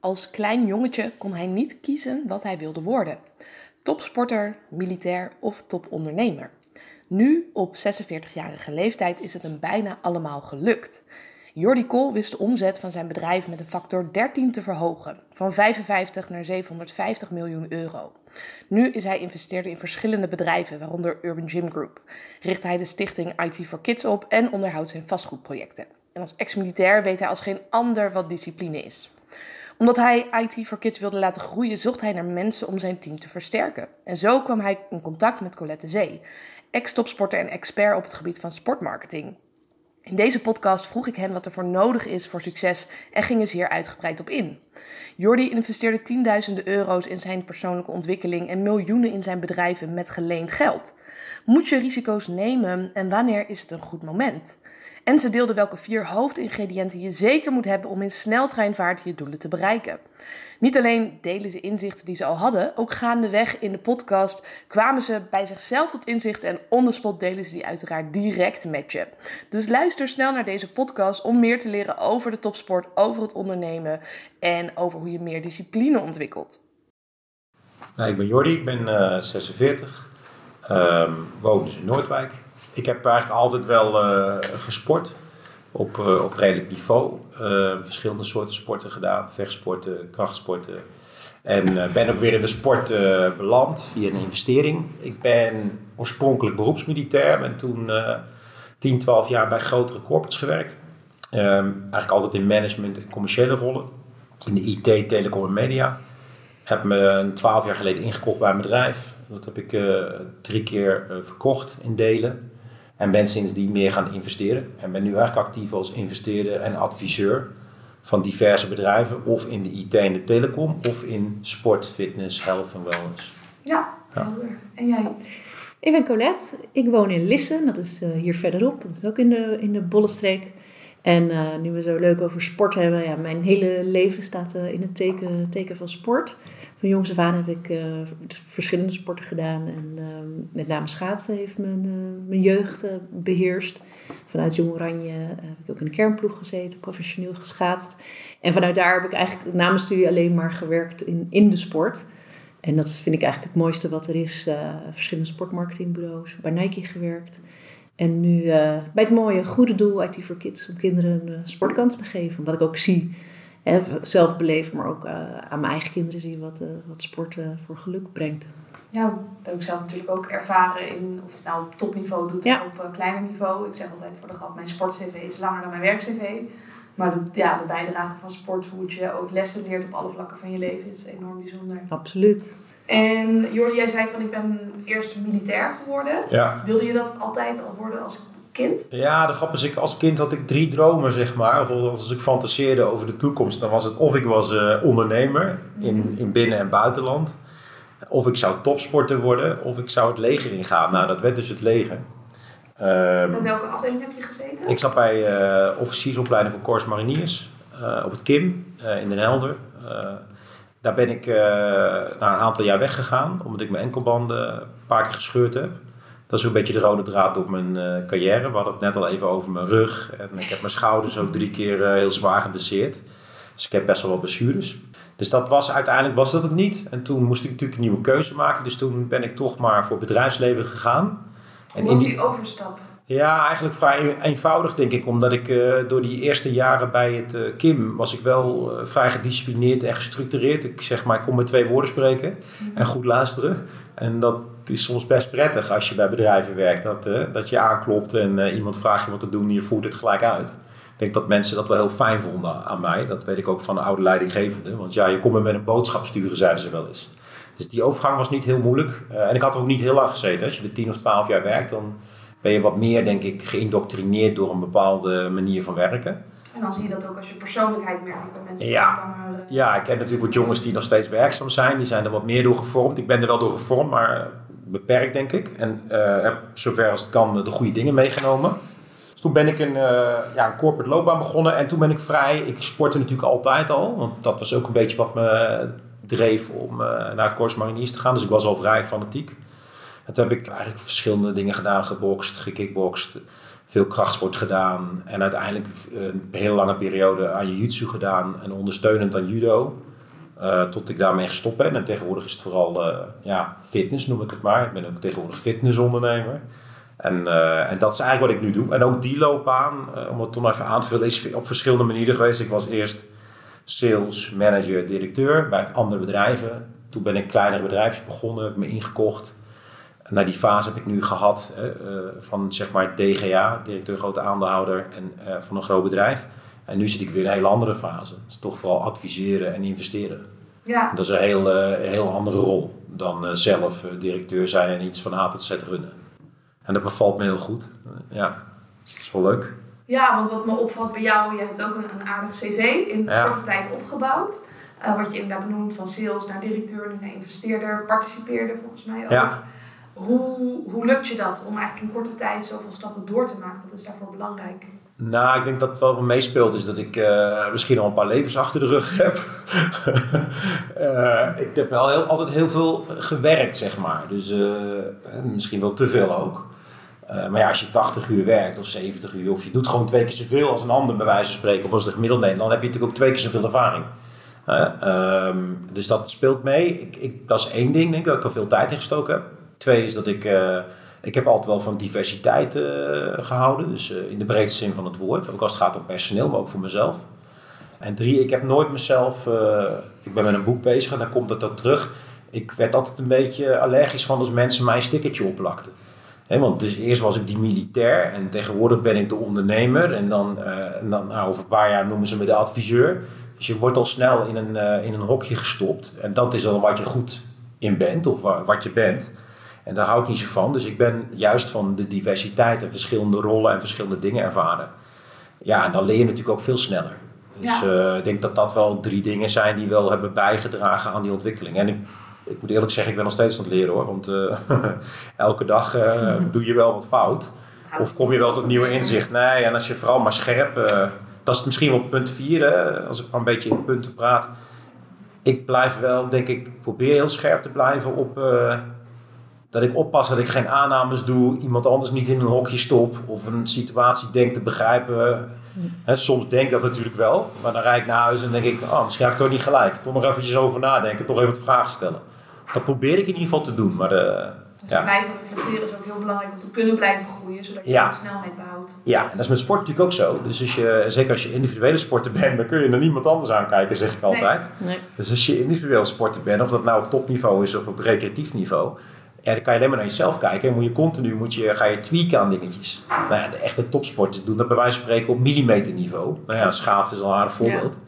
Als klein jongetje kon hij niet kiezen wat hij wilde worden: topsporter, militair of topondernemer. Nu, op 46-jarige leeftijd, is het hem bijna allemaal gelukt. Jordi Kool wist de omzet van zijn bedrijf met een factor 13 te verhogen, van 55 naar 750 miljoen euro. Nu is hij investeerder in verschillende bedrijven, waaronder Urban Gym Group. Richt hij de stichting IT for Kids op en onderhoudt zijn vastgoedprojecten. En als ex-militair weet hij als geen ander wat discipline is omdat hij IT for Kids wilde laten groeien, zocht hij naar mensen om zijn team te versterken. En zo kwam hij in contact met Colette Zee, ex-topsporter en expert op het gebied van sportmarketing. In deze podcast vroeg ik hen wat er voor nodig is voor succes en gingen ze hier uitgebreid op in. Jordi investeerde tienduizenden euro's in zijn persoonlijke ontwikkeling en miljoenen in zijn bedrijven met geleend geld. Moet je risico's nemen en wanneer is het een goed moment? En ze deelde welke vier hoofdingrediënten je zeker moet hebben om in sneltreinvaart je doelen te bereiken. Niet alleen delen ze inzichten die ze al hadden, ook gaandeweg in de podcast kwamen ze bij zichzelf tot inzicht en on the spot delen ze die uiteraard direct met je. Dus luister snel naar deze podcast om meer te leren over de topsport, over het ondernemen en over hoe je meer discipline ontwikkelt. Nou, ik ben Jordi, ik ben uh, 46, um, woon dus in Noordwijk ik heb eigenlijk altijd wel uh, gesport. Op, uh, op redelijk niveau. Uh, verschillende soorten sporten gedaan. Vechtsporten, krachtsporten. En ben ook weer in de sport beland via een investering. Ik ben oorspronkelijk beroepsmilitair. Ben toen 10, 12 jaar bij grotere corporates gewerkt. Um, eigenlijk altijd in management en commerciële rollen. In de IT, telecom en media. Heb me 12 jaar geleden ingekocht bij een bedrijf. Dat heb ik drie keer verkocht in delen. En ben sindsdien meer gaan investeren. En ben nu eigenlijk actief als investeerder en adviseur van diverse bedrijven. Of in de IT en de telecom. Of in sport, fitness, health en wellness. Ja, helder. En jij? Ik ben Colette. Ik woon in Lissen. Dat is uh, hier verderop. Dat is ook in de, in de Bollestreek. En uh, nu we zo leuk over sport hebben. Ja, mijn hele leven staat uh, in het teken, teken van sport. Van jongs af aan heb ik uh, verschillende sporten gedaan. En uh, met name schaatsen heeft mijn, uh, mijn jeugd beheerst. Vanuit Jong Oranje heb ik ook in de kernploeg gezeten, professioneel geschaatst. En vanuit daar heb ik eigenlijk na mijn studie alleen maar gewerkt in, in de sport. En dat vind ik eigenlijk het mooiste wat er is. verschillende sportmarketingbureaus, bij Nike gewerkt. En nu bij het mooie goede doel IT for Kids om kinderen een sportkans te geven. Wat ik ook zie zelf beleef, maar ook uh, aan mijn eigen kinderen zie wat, uh, wat sport uh, voor geluk brengt. Ja, dat heb ik zelf natuurlijk ook ervaren in of je het nou op topniveau doet ja. of op kleiner niveau. Ik zeg altijd voor de grap, mijn sportcv is langer dan mijn werkcv. Maar de, ja, de bijdrage van sport, hoe je ook lessen leert op alle vlakken van je leven, is enorm bijzonder. Absoluut. En Jordi, jij zei van ik ben eerst militair geworden. Ja. Wilde je dat altijd al worden als kind? Ja, de grap is, ik, als kind had ik drie dromen, zeg maar. Als ik fantaseerde over de toekomst, dan was het of ik was uh, ondernemer in, mhm. in binnen- en buitenland. Of ik zou topsporter worden, of ik zou het leger ingaan. Nou, dat werd dus het leger. Um, bij welke afdeling heb je gezeten? Ik zat bij uh, officiersopleiding voor Corps Mariniers uh, op het KIM in Den Helder. daar ben ik na een aantal jaar weggegaan, omdat ik mijn enkelbanden een paar keer gescheurd heb. Dat is een beetje de rode draad door mijn uh, carrière. We hadden het net al even over mijn rug. En ik heb mijn schouders ook drie keer uh, heel zwaar geblesseerd. Dus ik heb best wel wat blessures. Dus dat was uiteindelijk was dat het niet. En toen moest ik natuurlijk een nieuwe keuze maken. Dus toen ben ik toch maar voor bedrijfsleven gegaan. En Hoe was die, overstap? Ja, eigenlijk vrij eenvoudig denk ik. Omdat ik uh, door die eerste jaren bij het uh, Kim was ik wel uh, vrij gedisciplineerd en gestructureerd. Ik zeg maar, ik kon met twee woorden spreken mm -hmm. en goed luisteren. En dat is soms best prettig als je bij bedrijven werkt. Dat, dat je aanklopt en iemand vraagt je wat te doen en je voert het gelijk uit. Ik denk dat mensen dat wel heel fijn vonden aan mij. Dat weet ik ook van de oude leidinggevende. Want ja, je komt me met een boodschap sturen, zeiden ze wel eens. Dus die overgang was niet heel moeilijk. en ik had er ook niet heel lang gezeten. Als je er tien of twaalf jaar werkt, dan ben je wat meer, denk ik, geïndoctrineerd door een bepaalde manier van werken. En dan zie je dat ook als je persoonlijkheid merkt bij mensen. Ja. Ja, ik ken natuurlijk wat jongens die nog steeds werkzaam zijn. Die zijn er wat meer door gevormd. Ik ben er wel door gevormd, maar beperkt, denk ik. En uh, heb zover als het kan de goede dingen meegenomen. Dus toen ben ik een, uh, ja, een corporate loopbaan begonnen. En toen ben ik vrij... Ik sportte natuurlijk altijd al. Want dat was ook een beetje wat me dreef om naar het Corps Mariniers te gaan. Dus ik was al vrij fanatiek. En toen heb ik eigenlijk verschillende dingen gedaan, gebokst, gekickbokst, veel krachtsport gedaan en uiteindelijk een hele lange periode aan jiu-jitsu gedaan en ondersteunend aan judo. Uh, tot ik daarmee gestopt ben. En tegenwoordig is het vooral ja, fitness, noem ik het maar. Ik ben ook tegenwoordig fitnessondernemer. En, en dat is eigenlijk wat ik nu doe. En ook die loopbaan, om het toch even aan te vullen, is op verschillende manieren geweest. Ik was eerst sales, manager, directeur bij andere bedrijven. Toen ben ik kleinere bedrijfjes begonnen, heb me ingekocht. Na die fase heb ik nu gehad van zeg maar DGA, directeur grote aandeelhouder en van een groot bedrijf. En nu zit ik weer in een hele andere fase. Het is toch vooral adviseren en investeren. Ja. Dat is een heel, heel andere rol dan zelf directeur zijn en iets van A tot Z runnen. En dat bevalt me heel goed. ja, dat is wel leuk. Ja, want wat me opvalt bij jou, je hebt ook een, een aardig cv in korte tijd opgebouwd. Wat je inderdaad benoemt van sales naar directeur, nu naar investeerder, participeerder volgens mij ook. Ja. Hoe, hoe lukt je dat om eigenlijk in korte tijd zoveel stappen door te maken? Wat is daarvoor belangrijk? Nou, ik denk dat het wel wat meespeelt is dat ik uh, misschien al een paar levens achter de rug heb. uh, ik heb wel heel, altijd heel veel gewerkt, zeg maar. Dus misschien wel te veel ook. maar ja, als je 80 uur werkt of 70 uur, of je doet gewoon twee keer zoveel als een ander, bij wijze van spreken, of als de gemiddelde Nederland, dan heb je natuurlijk ook twee keer zoveel ervaring. Ehm, dus dat speelt mee. Ik, ik, dat is één ding, denk ik, dat ik er veel tijd in gestoken heb. Twee is dat ik, ik heb altijd wel van diversiteit uh, gehouden. Dus uh, in de breedste zin van het woord. Ook als het gaat om personeel, maar ook voor mezelf. En drie, ik heb nooit mezelf, ik ben met een boek bezig en dan komt dat ook terug. Ik werd altijd een beetje allergisch van als mensen mij een stickertje oplakten. He, want dus eerst was ik die militair en tegenwoordig ben ik de ondernemer. En dan, en dan nou, over een paar jaar noemen ze me de adviseur. Dus je wordt al snel in een, in een hokje gestopt. En dat is dan wat je goed in bent of wat je bent. En daar hou ik niet zo van. Dus ik ben juist van de diversiteit en verschillende rollen en verschillende dingen ervaren. Ja, en dan leer je natuurlijk ook veel sneller. Dus uh, ik denk dat dat wel drie dingen zijn die wel hebben bijgedragen aan die ontwikkeling. En ik, ik moet eerlijk zeggen, ik ben nog steeds aan het leren hoor. Want uh, elke dag doe je wel wat fout. Of kom je wel tot nieuwe inzicht. Nee, en als je vooral maar scherp dat is misschien wel punt 4, als ik maar een beetje in punten praat. Ik blijf wel, denk ik, probeer heel scherp te blijven op dat ik oppas dat ik geen aannames doe, iemand anders niet in een hokje stop of een situatie denk te begrijpen. He, soms denk ik dat natuurlijk wel, maar dan rijd ik naar huis en denk ik, oh, misschien ga ik toch niet gelijk. Toch nog eventjes over nadenken, toch even wat vragen stellen. Dat probeer ik in ieder geval te doen, maar de, dus ja. blijven reflecteren is ook heel belangrijk om te kunnen blijven groeien, zodat je ja. de snelheid behoudt. Ja, en dat is met sport natuurlijk ook zo. Dus als je, zeker als je individuele sporter bent, dan kun je naar niemand anders aankijken, zeg ik altijd. Nee. Dus als je individueel sporter bent, of dat nou op topniveau is of op recreatief niveau, ja, dan kan je alleen maar naar jezelf kijken en moet je continu moet je, ga je tweaken aan dingetjes. Nou ja, de echte topsporters doen dat bij wijze van spreken op millimeterniveau. Nou ja, schaatsen is al een aardig voorbeeld.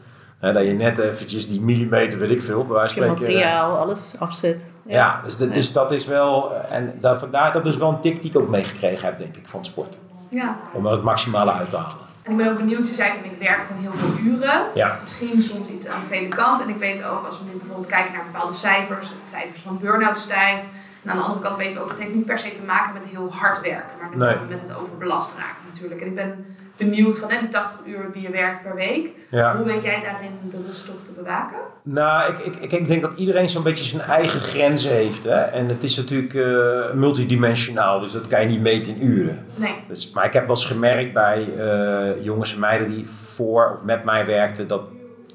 Ja. dat je net eventjes die millimeter, weet ik veel, bij wijze van spreken. materiaal, alles afzet. Ja, dus, dus dat is wel, en daar, vandaar, dat is wel een tik die ik ook meegekregen heb, denk ik, van sport. Ja. Om er het maximale uit te halen. En ik ben ook benieuwd, je zei ik werk van heel veel uren. Ja. Misschien soms iets aan de vele kant. En ik weet ook, als we nu bijvoorbeeld kijken naar bepaalde cijfers, de cijfers van burn-out stijgt. En aan de andere kant weten we ook, het heeft niet per se te maken met heel hard werken, maar nee. met het overbelast raken natuurlijk. En ik ben benieuwd van die 80 uur die je werkt per week. Ja. Hoe weet jij daarin de rust toch te bewaken? Nou, ik, ik, ik denk dat iedereen zo'n beetje zijn eigen grenzen heeft. Hè? En het is natuurlijk uh, multidimensionaal, dus dat kan je niet meten in uren. Nee. Dus, maar ik heb wel eens gemerkt bij uh, jongens en meiden die voor of met mij werkten, dat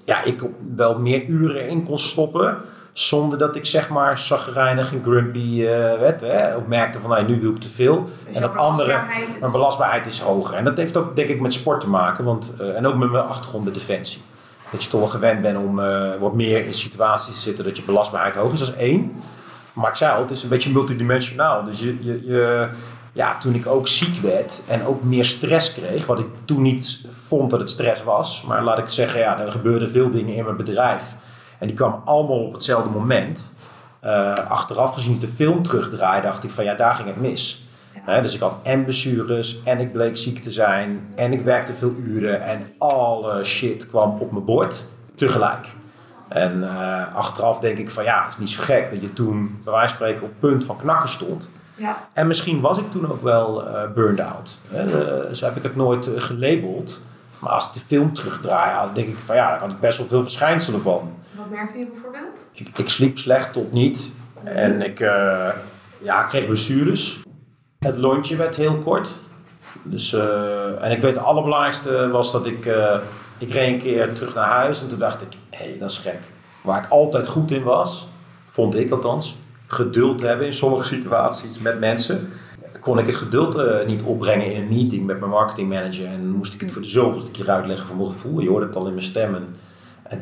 ja, ik wel meer uren in kon stoppen. Zonder dat ik zeg maar zagrijnig en grumpy uh, werd. Hè? Of merkte van nou, nu doe ik te veel. Dus en dat andere, mijn belastbaarheid is hoger. En dat heeft ook denk ik met sport te maken. Want, uh, en ook met mijn achtergrond bij Defensie. Dat je toch wel gewend bent om uh, wat meer in situaties te zitten dat je belastbaarheid hoog is. Dat is één. Maar ik zei al, het is een beetje multidimensionaal. Dus je, je, je, ja, toen ik ook ziek werd en ook meer stress kreeg. Wat ik toen niet vond dat het stress was. Maar laat ik zeggen, ja, er gebeurden veel dingen in mijn bedrijf en die kwam allemaal op hetzelfde moment. Uh, achteraf gezien ik de film terugdraai, dacht ik van ja, daar ging het mis. Ja. dus ik had en blessures en ik bleek ziek te zijn en ik werkte veel uren en alle shit kwam op mijn bord tegelijk. En uh, achteraf denk ik van ja, het is niet zo gek dat je toen bij wijze van spreken op punt van knakken stond. Ja. En misschien was ik toen ook wel uh, burned out. Hè? zo heb ik het nooit gelabeld. Maar als ik de film terugdraai, dan denk ik van ja, daar had ik best wel veel verschijnselen van. Merkte je bijvoorbeeld? Ik, ik sliep slecht tot niet. En ik, uh, ja, kreeg blessures. Het lontje werd heel kort. Dus, uh, en ik weet het allerbelangrijkste was dat ik... Uh, ik reed een keer terug naar huis en toen dacht ik... Hé, hey, dat is gek. waar ik altijd goed in was, vond ik althans, geduld hebben in sommige situaties met mensen. Kon ik het geduld niet opbrengen in een meeting met mijn marketingmanager en moest ik het voor de zoveelste keer uitleggen van mijn gevoel. Je hoorde het al in mijn stemmen. En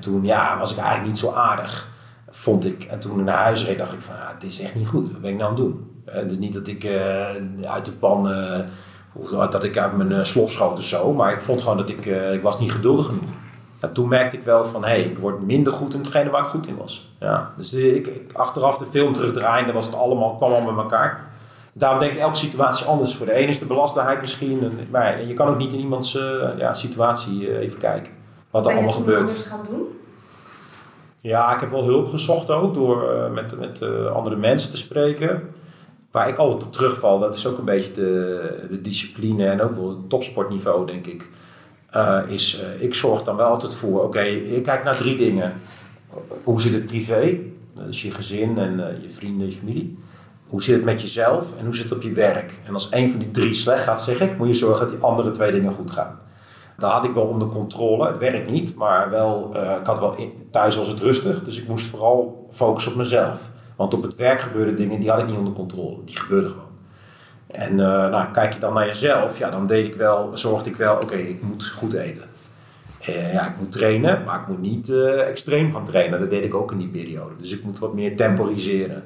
toen ja, was ik eigenlijk niet zo aardig, vond ik. En toen naar huis reed, dacht ik van, dit is echt niet goed. Wat ben ik nou aan het doen? Het is niet dat ik uh, uit de pan, uh, of dat ik uit mijn slof schoot of zo, maar ik vond gewoon dat ik, ik was niet geduldig genoeg. En toen merkte ik wel van, hé, hey, ik word minder goed in hetgene waar ik goed in was. Ja, dus ik, achteraf de film terugdraaien, was het allemaal, kwam allemaal met elkaar. Daarom denk ik elke situatie anders. Voor de ene is de belastbaarheid misschien, maar je kan ook niet in iemands ja, situatie even kijken. Wat er allemaal gebeurt. gaan doen? Ja, ik heb wel hulp gezocht ook door met, met andere mensen te spreken. Waar ik altijd op terugval, dat is ook een beetje de, de discipline en ook wel het topsportniveau, denk ik. Uh, is, ik zorg dan wel altijd voor, oké, okay, ik kijk naar drie dingen. Hoe zit het privé? Dus je gezin en je vrienden, je familie. Hoe zit het met jezelf en hoe zit het op je werk? En als één van die drie slecht gaat, zeg ik, moet je zorgen dat die andere twee dingen goed gaan. Dat had ik wel onder controle. Het werkt niet, maar wel, ik had wel thuis was het rustig. Dus ik moest vooral focussen op mezelf. Want op het werk gebeurden dingen die had ik niet onder controle. Die gebeurden gewoon. En uh, nou, kijk je dan naar jezelf, ja, dan deed ik wel, zorgde ik wel, oké, ik moet goed eten. Uh, ja, ik moet trainen, maar ik moet niet uh, extreem gaan trainen. Dat deed ik ook in die periode. Dus ik moet wat meer temporiseren.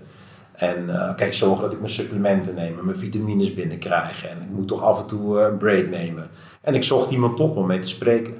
En kijk, zorgen dat ik mijn supplementen neem, mijn vitamines binnenkrijg. En ik moet toch af en toe een break nemen. En ik zocht iemand op om mee te spreken.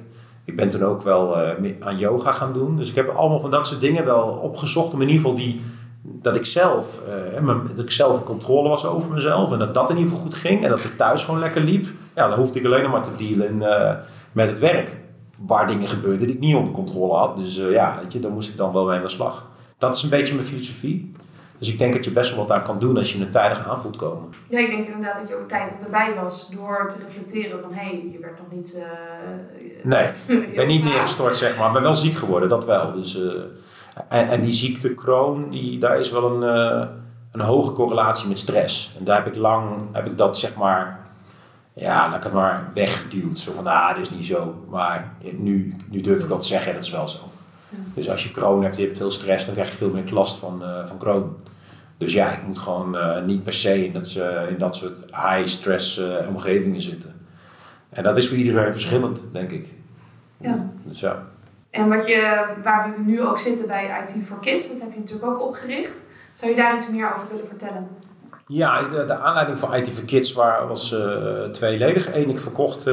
Ik ben toen ook wel aan yoga gaan doen. Dus ik heb allemaal van dat soort dingen wel opgezocht om in ieder geval die dat ik zelf, uh, dat ik zelf in controle was over mezelf en dat dat in ieder geval goed ging en dat het thuis gewoon lekker liep. Ja, dan hoefde ik alleen maar te dealen uh, met het werk. Waar dingen gebeurden die ik niet onder controle had. Dus ja, weet je, daar moest ik dan wel mee aan de slag. Dat is een beetje mijn filosofie. Dus ik denk dat je best wel wat aan kan doen als je een tijdig aan voelt komen. Ja, ik denk inderdaad dat je ook tijdig erbij was door te reflecteren van hé, hey, je werd nog niet. nee, ik ben niet neergestort zeg maar, maar wel ziek geworden, dat wel. Dus en, en die ziekte Crohn, die, daar is wel een, uh, een hoge correlatie met stress. En daar heb ik lang, heb ik dat zeg maar, ja, laat ik het maar weggeduwd. Zo van, ah, dat is niet zo. Maar nu, nu durf ik dat te zeggen, dat is wel zo. Dus als je Crohn hebt, je hebt veel stress, dan krijg je veel meer last van, uh, van Crohn. Dus ja, ik moet gewoon uh, niet per se in dat, in dat soort high stress omgevingen zitten. En dat is voor iedereen verschillend, denk ik. Ja. Dus ja. En wat je, waar we nu ook zitten bij IT for Kids, dat heb je natuurlijk ook opgericht. Zou je daar iets meer over willen vertellen? Ja, de, de aanleiding van IT for Kids was uh, tweeledig. Eén, ik verkocht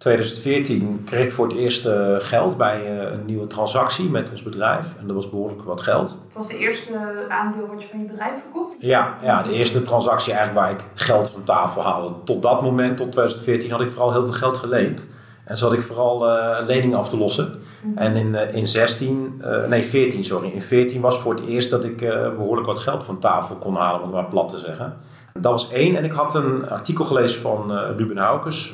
2014, kreeg ik voor het eerst uh, geld bij uh, een nieuwe transactie met ons bedrijf. En dat was behoorlijk wat geld. Het was de eerste aandeel wat je van je bedrijf verkocht? Ja, ja, de eerste transactie eigenlijk waar ik geld van tafel haalde. Tot dat moment, tot 2014, had ik vooral heel veel geld geleend. En zat ik vooral uh, leningen af te lossen. Mhm. En in, in 16, uh, nee 14 sorry, in 14 was voor het eerst dat ik behoorlijk wat geld van tafel kon halen, om het maar plat te zeggen. Dat was één. En ik had een artikel gelezen van Ruben Haukes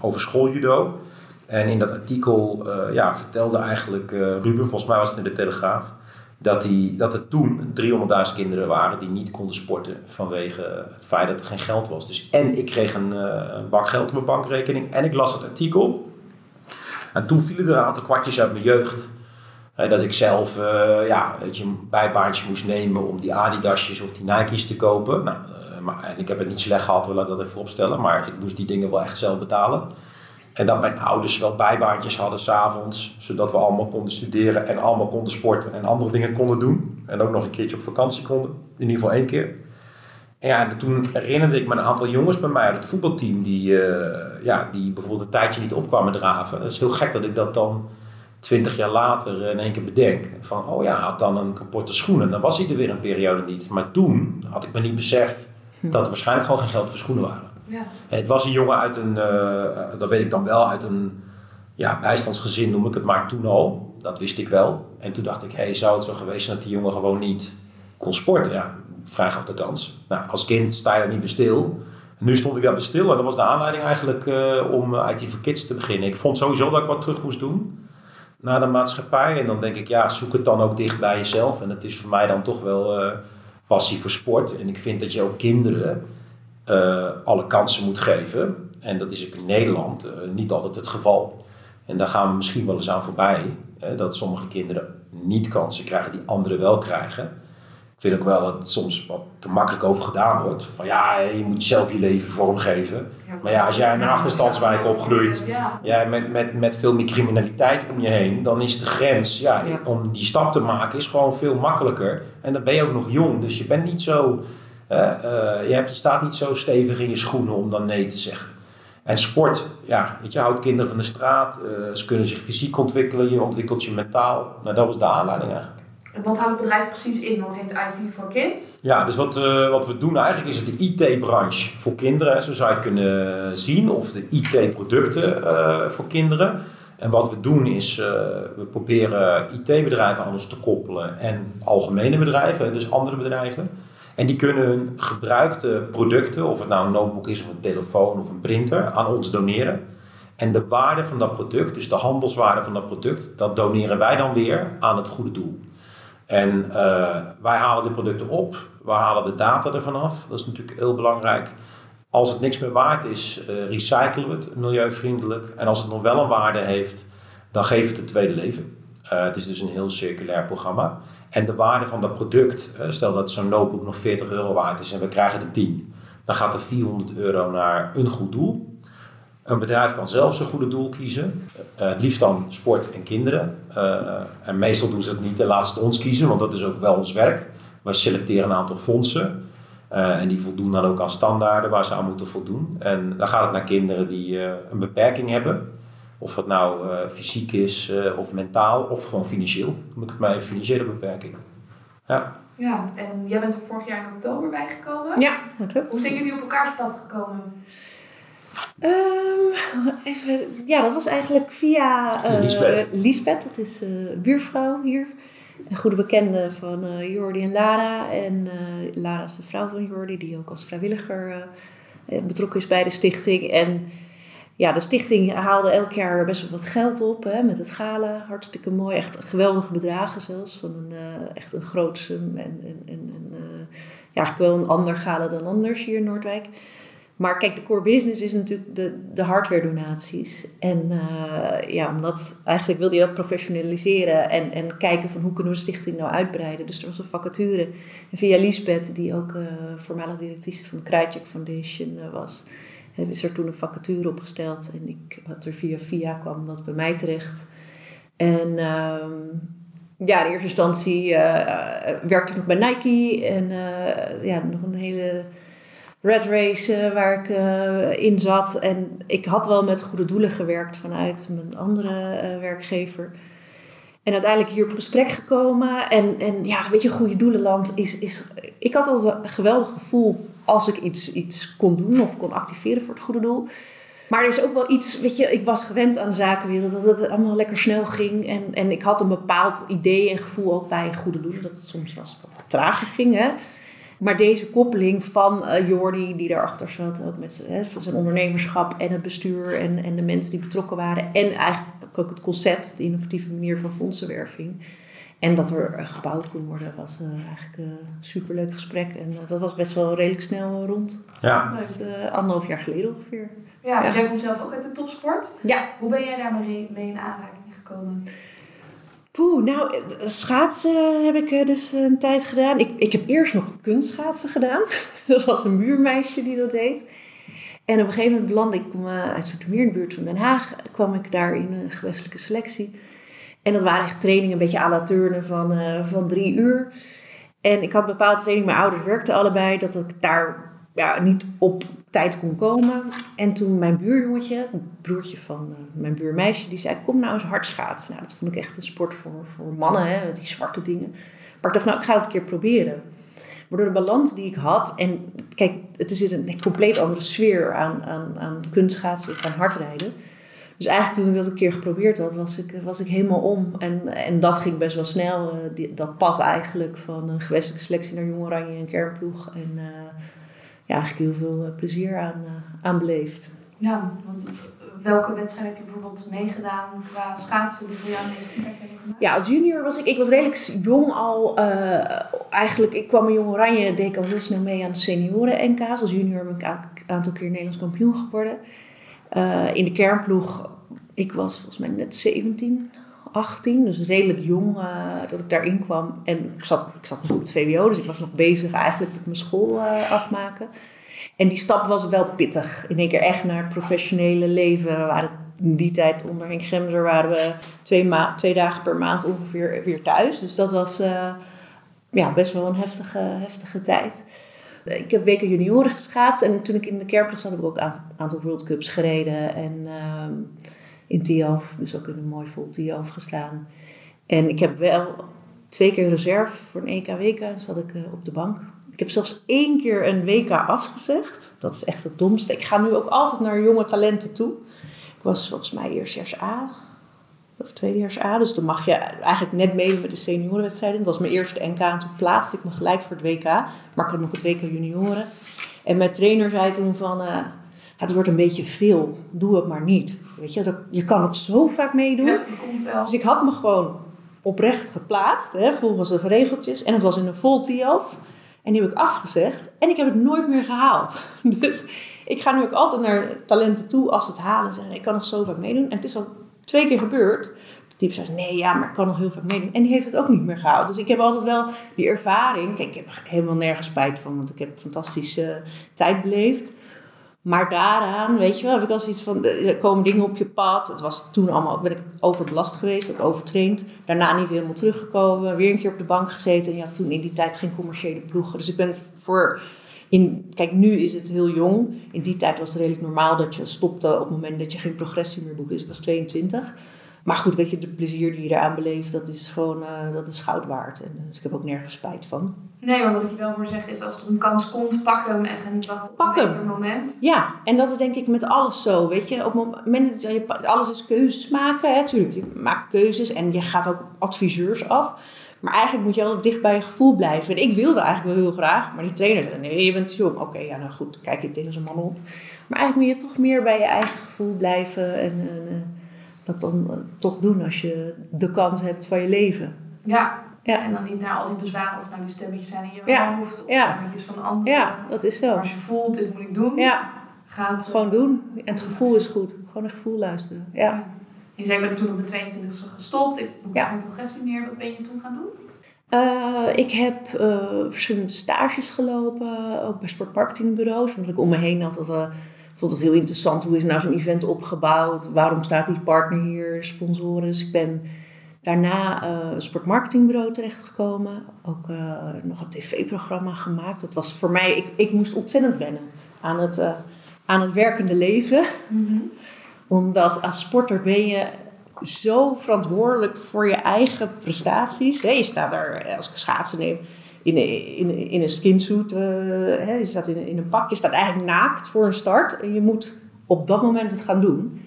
over schooljudo. En in dat artikel ja, vertelde eigenlijk Ruben, volgens mij was het in de Telegraaf, dat, die, dat er toen 300.000 kinderen waren die niet konden sporten vanwege het feit dat er geen geld was. Dus en ik kreeg een, een bak geld op mijn bankrekening en ik las het artikel. En toen vielen er een aantal kwartjes uit mijn jeugd. dat ik zelf uh, ja, weet je, bijbaantjes moest nemen om die Adidasjes of die Nike's te kopen. Nou, maar, en ik heb het niet slecht gehad, wil ik dat even opstellen. Maar ik moest die dingen wel echt zelf betalen. En dat mijn ouders wel bijbaantjes hadden s'avonds, zodat we allemaal konden studeren en allemaal konden sporten en andere dingen konden doen. En ook nog een keertje op vakantie konden, in ieder geval één keer. En ja, toen herinnerde ik me een aantal jongens bij mij uit het voetbalteam die, uh, ja, die bijvoorbeeld een tijdje niet opkwamen draven. Het is heel gek dat ik dat dan twintig jaar later in één keer bedenk. Van, oh ja, had dan een kapotte schoenen. Dan was hij er weer een periode niet. Maar toen had ik me niet beseft dat er waarschijnlijk gewoon geen geld voor schoenen waren. Ja. Het was een jongen uit een, uh, dat weet ik dan wel, uit een ja, bijstandsgezin noem ik het maar toen al. Dat wist ik wel. En toen dacht ik, hey, zou het zo geweest zijn dat die jongen gewoon niet kon sporten? Ja, vrij grote kans. Nou, als kind sta je daar niet bij stil. nu stond ik daar stil en dat was de aanleiding eigenlijk uh, om IT for Kids te beginnen. Ik vond sowieso dat ik wat terug moest doen naar de maatschappij. En dan denk ik, ja, zoek het dan ook dicht bij jezelf. En dat is voor mij dan toch wel uh, passie voor sport. En ik vind dat je ook kinderen uh, alle kansen moet geven. En dat is ook in Nederland niet altijd het geval. En daar gaan we misschien wel eens aan voorbij. Dat sommige kinderen niet kansen krijgen die anderen wel krijgen. Ik vind ook wel dat het soms wat te makkelijk over gedaan wordt. Van ja, je moet zelf je leven vormgeven. Maar ja, als jij in een achterstandswijk opgroeit, Ja. met, met, met veel meer criminaliteit om je heen, dan is de grens ja, om die stap te maken is gewoon veel makkelijker. En dan ben je ook nog jong, dus je bent niet zo, eh, je, hebt, je staat niet zo stevig in je schoenen om dan nee te zeggen. En sport, ja, weet je, houdt kinderen van de straat, eh, ze kunnen zich fysiek ontwikkelen, je ontwikkelt je mentaal. Nou, dat was de aanleiding eigenlijk. Wat houdt het bedrijf precies in? Wat heet IT for Kids? Ja, dus wat, eh, wat we doen eigenlijk is de IT-branche voor kinderen, zo zou je het kunnen zien, of de IT-producten eh, voor kinderen. En wat we doen is, eh, we proberen IT-bedrijven aan ons te koppelen en algemene bedrijven, dus andere bedrijven. En die kunnen hun gebruikte producten, of het nou een notebook is of een telefoon of een printer, aan ons doneren. En de waarde van dat product, dus de handelswaarde van dat product, dat doneren wij dan weer aan het goede doel. En eh, wij halen de producten op, we halen de data ervan af. Dat is natuurlijk heel belangrijk. Als het niks meer waard is, eh, recyclen we het milieuvriendelijk. En als het nog wel een waarde heeft, dan geven we het een tweede leven. Eh, het is dus een heel circulair programma. En de waarde van dat product, stel dat zo'n notebook nog 40 euro waard is en we krijgen er 10, dan gaat er 400 euro naar een goed doel. Een bedrijf kan zelf zijn goede doel kiezen. Eh, het liefst dan sport en kinderen. Eh, en meestal doen ze het niet en laten ze het ons kiezen, want dat is ook wel ons werk. Wij selecteren een aantal fondsen. eh, en die voldoen dan ook aan standaarden waar ze aan moeten voldoen. En dan gaat het naar kinderen die eh, een beperking hebben. Of dat nou eh, fysiek is, eh, of mentaal, of gewoon financieel. Noem ik het maar even financiële beperking. Ja. Ja, en jij bent er vorig jaar in oktober bijgekomen. Ja, dat klopt. Hoe zijn jullie op elkaars pad gekomen? Ehm, even, ja, dat was eigenlijk via Liesbeth. Liesbeth, dat is eh, een buurvrouw hier. Een goede bekende van eh, Jordi en Lara. En Lara is de vrouw van Jordi, die ook als vrijwilliger betrokken is bij de stichting. En ja, de stichting haalde elk jaar best wel wat geld op hè, met het gala. Hartstikke mooi, echt geweldige bedragen zelfs. Van een, echt een groot sum. En, en, en, en ja, eigenlijk wel een ander gala dan anders hier in Noordwijk. Maar kijk, de core business is natuurlijk de, de hardware donaties. En eh, ja, omdat eigenlijk wilde je dat professionaliseren en, en kijken van hoe kunnen we de stichting nou uitbreiden. Dus er was een vacature. En via Lisbeth, die ook eh voormalig directrice van de Foundation eh, was, eh, is er toen een vacature opgesteld. En ik had er via via kwam dat bij mij terecht. En ehm, ja, in eerste instantie werkte ik nog bij Nike en ja, nog een hele Red Race eh, waar ik eh, in zat. En ik had wel met goede doelen gewerkt vanuit mijn andere eh, werkgever. En uiteindelijk hier op gesprek gekomen. En, en ja, weet je, goede doelenland is, is... Ik had altijd een geweldig gevoel als ik iets, iets kon doen of kon activeren voor het goede doel. Maar er is ook wel iets, weet je, ik was gewend aan de zakenwereld, dat het allemaal lekker snel ging. En, en ik had een bepaald idee en gevoel ook bij goede doelen, dat het soms wat trager ging. Hè? Maar deze koppeling van eh Jordi, die daarachter zat, ook met hè, van zijn ondernemerschap en het bestuur en, en de mensen die betrokken waren. En eigenlijk ook het concept, de innovatieve manier van fondsenwerving. En dat er eh, gebouwd kon worden, was eh, eigenlijk een superleuk gesprek. En dat was best wel redelijk snel rond. Ja. Dus eh, anderhalf jaar geleden ongeveer. Ja, Ja. jij komt zelf ook uit de topsport. Ja. Hoe ben jij daarmee mee in aanraking gekomen? Poeh, nou, het- schaatsen heb ik eh, dus een tijd gedaan. Ik, ik heb eerst nog kunstschaatsen gedaan. Dat was een buurmeisje die dat deed. En op een gegeven moment belandde ik uit Zoetermeer, in de buurt van Den Haag, kwam ik daar in een gewestelijke selectie. En dat waren echt trainingen, een beetje à la turnen van, eh, van drie uur. En ik had bepaalde training, mijn ouders werkten allebei, dat ik daar ja, niet op tijd kon komen. En toen mijn buurjongetje, het broertje van eh, mijn buurmeisje, die zei: Kom nou eens hard schaatsen. Nou, dat vond ik echt een sport voor, voor mannen, hè, met die zwarte dingen. Maar ik dacht, nou, ik ga het een keer proberen. Maar door de balans die ik had, en kijk, het is een compleet andere sfeer aan, aan, aan kunstschaatsen of aan hardrijden. Dus eigenlijk toen ik dat een keer geprobeerd had, was ik, was ik helemaal om. En, en dat ging best wel snel, eh, dat pad eigenlijk van een gewestelijke selectie naar Jong Oranje en kernploeg. En eh, ja, eigenlijk heel veel eh, plezier aan, eh, aan beleefd. Ja, want welke wedstrijd heb je bijvoorbeeld meegedaan qua schaatsen die voor jou meest impact hebben gemaakt? Ja, als junior was ik, ik was redelijk jong al. eh, eigenlijk, ik kwam in Jong Oranje, deed ik al heel snel mee aan de senioren-NK's. Als junior ben ik een aantal keer Nederlands kampioen geworden. In de kernploeg, ik was volgens mij net 17 18, dus redelijk jong uh, dat ik daarin kwam. En ik zat, ik zat nog op het VWO, dus ik was nog bezig eigenlijk met mijn school uh, afmaken. En die stap was wel pittig. In één keer echt naar het professionele leven. We waren in die tijd onder Henk Gemser waren we twee, ma twee dagen per maand ongeveer weer thuis. Dus dat was uh, ja, best wel een heftige, heftige tijd. Ik heb weken junioren geschaatst en toen ik in de kerkploeg zat heb ik ook een aantal World Cups gereden. En uh, in Tialf, dus ook in een mooi vol Tialf gestaan. En ik heb wel twee keer reserve voor een EK-WK en zat ik uh, op de bank. Ik heb zelfs één keer een WK afgezegd. Dat is echt het domste. Ik ga nu ook altijd naar jonge talenten toe. Ik was volgens mij eerstejaars A of tweedejaars A. Dus dan mag je eigenlijk net meedoen met de seniorenwedstrijden. Dat was mijn eerste NK en toen plaatste ik me gelijk voor het WK. Maar ik had nog het WK junioren. En mijn trainer zei toen van... Uh, het wordt een beetje veel. Doe het maar niet. Weet je, je kan het zo vaak meedoen. Ja, dat komt wel. Dus ik had me gewoon oprecht geplaatst, hè, volgens de regeltjes. En het was in een vol TIAF. En die heb ik afgezegd. En ik heb het nooit meer gehaald. Dus ik ga nu ook altijd naar talenten toe als ze het halen. Zeggen, ik kan nog zo vaak meedoen. En het is al twee keer gebeurd. De type zei, nee, ja, maar ik kan nog heel vaak meedoen. En die heeft het ook niet meer gehaald. Dus ik heb altijd wel die ervaring. Kijk, ik heb helemaal nergens spijt van. Want ik heb fantastische tijd beleefd. Maar daaraan, weet je wel, heb ik als iets van, er komen dingen op je pad. Het was toen allemaal, ben ik overbelast geweest, ook overtraind. Daarna niet helemaal teruggekomen, weer een keer op de bank gezeten. En had toen in die tijd geen commerciële ploegen. Dus ik ben voor, in, kijk nu is het heel jong. In die tijd was het redelijk normaal dat je stopte op het moment dat je geen progressie meer boekte. Dus ik was 22. Maar goed, weet je, de plezier die je eraan beleeft, dat is gewoon, uh, dat is goud waard. En, dus ik heb ook nergens spijt van. Nee, maar wat ik je wel voor zeggen is, als er een kans komt, pak hem en ga niet wachten op pak een moment. Ja, en dat is denk ik met alles zo, weet je. Op het moment dat je, alles is keuzes maken, hè, natuurlijk. Je maakt keuzes en je gaat ook adviseurs af. Maar eigenlijk moet je altijd dicht bij je gevoel blijven. En ik wilde eigenlijk wel heel graag, maar die trainer zei, nee, je bent te jong. Oké, ja, nou goed, kijk je tegen zo'n man op. Maar eigenlijk moet je toch meer bij je eigen gevoel blijven en... en dat dan toch doen als je de kans hebt van je leven. Ja. ja. En dan niet naar al die bezwaren of naar die stemmetjes zijn in je ja. hoofd. Of ja. stemmetjes van anderen. Ja, dat is zo. Als je voelt, dit moet ik doen. Ja. Ga het gewoon doen. En het gevoel is goed. Gewoon een gevoel luisteren. Ja. Je zei, ik ben toen op mijn 22e gestopt. Ik boek geen progressie meer. Wat ben je toen gaan doen? Uh, ik heb uh, verschillende stages gelopen. Ook bij sportmarketingbureaus. Omdat ik om me heen had dat... Uh, vond het heel interessant. Hoe is nou zo'n event opgebouwd? Waarom staat die partner hier? Sponsoren. Dus ik ben daarna uh, een sportmarketingbureau terechtgekomen. Ook uh, nog een tv-programma gemaakt. Dat was voor mij... Ik, ik moest ontzettend wennen aan het, uh, aan het werkende leven. Mm -hmm. Omdat als sporter ben je zo verantwoordelijk voor je eigen prestaties. Je staat daar, als ik schaatsen neem in, in, in een skinsuit, uh, hè, je staat in, in een pak, je staat eigenlijk naakt voor een start en je moet op dat moment het gaan doen.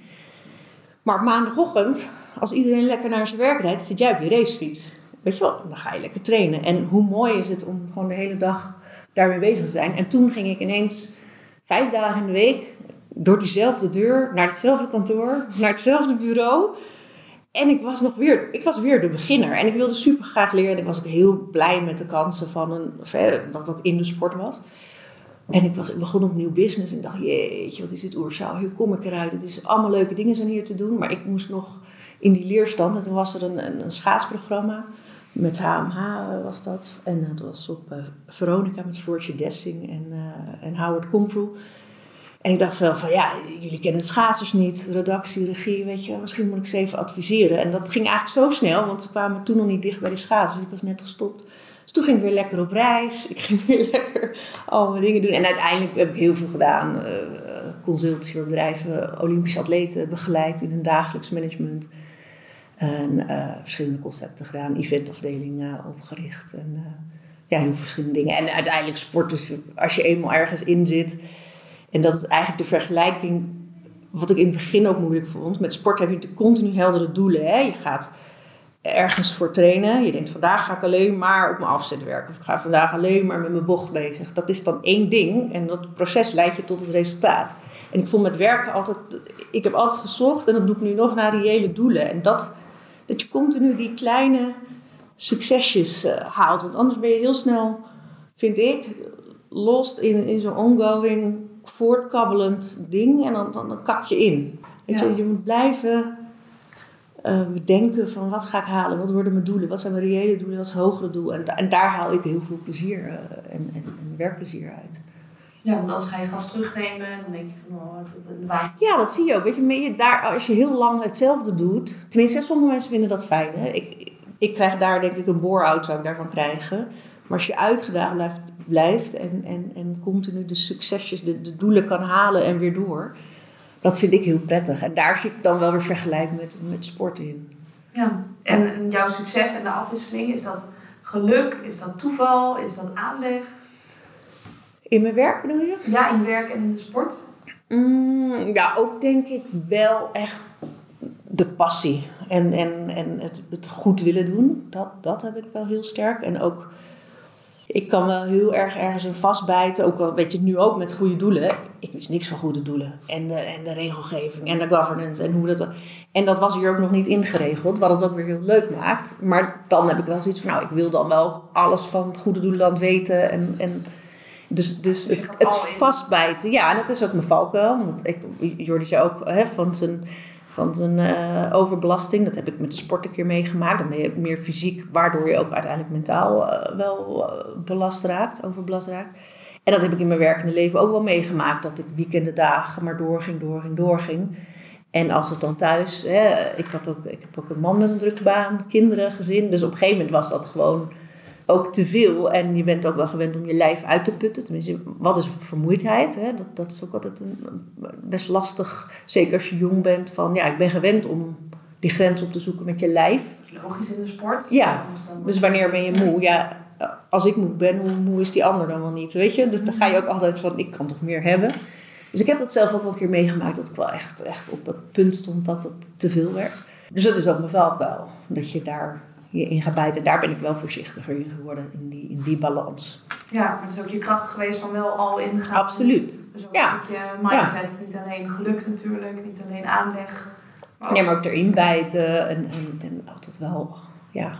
Maar op maandagochtend, als iedereen lekker naar zijn werk rijdt, zit jij op je racefiets. Weet je wel, dan ga je lekker trainen. En hoe mooi is het om gewoon de hele dag daarmee bezig te zijn. En toen ging ik ineens vijf dagen in de week door diezelfde deur, naar hetzelfde kantoor, naar hetzelfde bureau. En ik was nog weer, ik was weer de beginner. En ik wilde super graag leren. Ik was ook heel blij met de kansen van een, dat ook in de sport was. En ik, was, ik begon op nieuw business en ik dacht, jeetje, wat is dit oerzaal? Hoe kom ik eruit? Het is allemaal leuke dingen zijn hier te doen. Maar ik moest nog in die leerstand. En toen was er een, een, schaatsprogramma. Met HMH was dat. En dat was op uh, Veronica met Floortje Dessing en, uh, en Howard Komproe. En ik dacht wel van ja, jullie kennen schaatsers niet, redactie, regie, weet je, misschien moet ik ze even adviseren. En dat ging eigenlijk zo snel, want ze kwamen toen nog niet dicht bij de schaatsers. Ik was net gestopt. Dus toen ging ik weer lekker op reis. Ik ging weer lekker allemaal dingen doen. En uiteindelijk heb ik heel veel gedaan. Uh, voor bedrijven, Olympische atleten begeleid in een dagelijks management. En uh, verschillende concepten gedaan, eventafdelingen opgericht. En uh, ja, heel verschillende dingen. En uiteindelijk sport, dus als je eenmaal ergens in zit en dat is eigenlijk de vergelijking, wat ik in het begin ook moeilijk vond. Met sport heb je continu heldere doelen. Hè? Je gaat ergens voor trainen. Je denkt, vandaag ga ik alleen maar op mijn afzet werken. Of ik ga vandaag alleen maar met mijn bocht bezig. Dat is dan één ding. En dat proces leidt je tot het resultaat. En ik vond met werken altijd... Ik heb altijd gezocht, en dat doe ik nu nog, naar reële doelen. En dat, dat je continu die kleine succesjes uh, haalt. Want anders ben je heel snel, vind ik, lost in, in zo'n ongoing voortkabbelend ding en dan, dan, dan kak je in. Weet Ja. je, je moet blijven uh, bedenken van wat ga ik halen, wat worden mijn doelen, wat zijn mijn reële doelen, wat is het hogere doel. En, en daar haal ik heel veel plezier uh, en, en, en, werkplezier uit. Ja, want anders ga je gas terugnemen en dan denk je van, oh, dat een waar. Ja, dat zie je ook. Weet je, je, daar, als je heel lang hetzelfde doet, tenminste, sommige mensen vinden dat fijn. Hè? Ik, ik krijg daar denk ik een bore-out, zou ik daarvan krijgen. Maar als je uitgedaagd blijft, blijft en, en, en continu de succesjes, de, de doelen kan halen en weer door dat vind ik heel prettig. En daar zie ik dan wel weer vergelijk met, met sport in. Ja, en jouw succes en de afwisseling, is dat geluk? Is dat toeval? Is dat aanleg? In mijn werk bedoel je? Ja, in werk en in de sport. Mm, ja, ook denk ik wel echt de passie. En, en, en het, het goed willen doen. Dat, dat heb ik wel heel sterk. En ook ik kan wel heel erg ergens in vastbijten. Ook al weet je nu ook met goede doelen. Ik wist niks van goede doelen. En de, en de regelgeving en de governance en hoe dat. En dat was hier ook nog niet ingeregeld, wat het ook weer heel leuk maakt. Maar dan heb ik wel zoiets van, nou, ik wil dan wel alles van het goede doelen weten. En, en dus, dus, dus het, het vastbijten, ja, en dat is ook mijn valkuil. Want ik, Jordi zei ook hè, van zijn van zijn uh, overbelasting. Dat heb ik met de sport een keer meegemaakt. Dan ben je meer fysiek, waardoor je ook uiteindelijk mentaal uh, wel uh, belast raakt, overbelast raakt. En dat heb ik in mijn werkende leven ook wel meegemaakt. Dat ik weekenden dagen maar doorging, doorging, doorging. En als het dan thuis, hè, ik, had ook, ik heb ook een man met een drukke baan, kinderen, gezin. Dus op een gegeven moment was dat gewoon ook te veel. En je bent ook wel gewend om je lijf uit te putten. Tenminste, wat is vermoeidheid? Hè? Dat, dat is ook altijd een, best lastig. Zeker als je jong bent. Van ja, ik ben gewend om die grens op te zoeken met je lijf. logisch in de sport. Ja, dus wanneer ben je moe? Ja, als ik moe ben, hoe moe is die ander dan wel niet? Weet je? Dus dan ga je ook altijd van, ik kan toch meer hebben. Dus ik heb dat zelf ook wel een keer meegemaakt. Dat ik wel echt, echt op het punt stond dat het te veel werd. Dus dat is ook mijn valkuil. Dat je daar je in gaat bijten. Daar ben ik wel voorzichtiger in geworden, in die, in die balans. Ja, maar het is ook je kracht geweest van wel al in gaan. Absoluut. Dus ook ja. een stukje mindset. Niet alleen geluk natuurlijk, niet alleen aanleg. Maar ook... Nee, maar ook erin bijten en, en, en altijd wel, ja,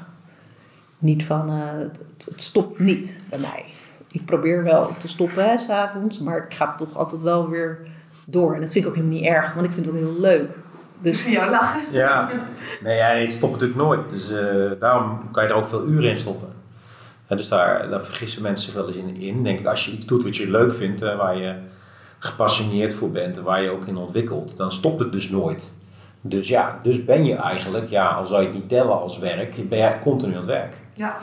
niet van, uh, het, het, stopt niet bij mij. Ik probeer wel te stoppen s'avonds, maar ik ga toch altijd wel weer door. En dat vind ik ook helemaal niet erg, want ik vind het ook heel leuk. Dus... Ik zie jou lachen. Ja, nee, ja, ik stop natuurlijk nooit. Dus uh, daarom kan je er ook veel uren in stoppen. En dus daar, daar vergissen mensen zich wel eens in, in. Denk ik, als je iets doet wat je leuk vindt, uh, waar je gepassioneerd voor bent en waar je ook in ontwikkelt, dan stopt het dus nooit. Dus ja, dus ben je eigenlijk, ja, al zou je het niet tellen als werk, ben je continu aan het werk. Ja,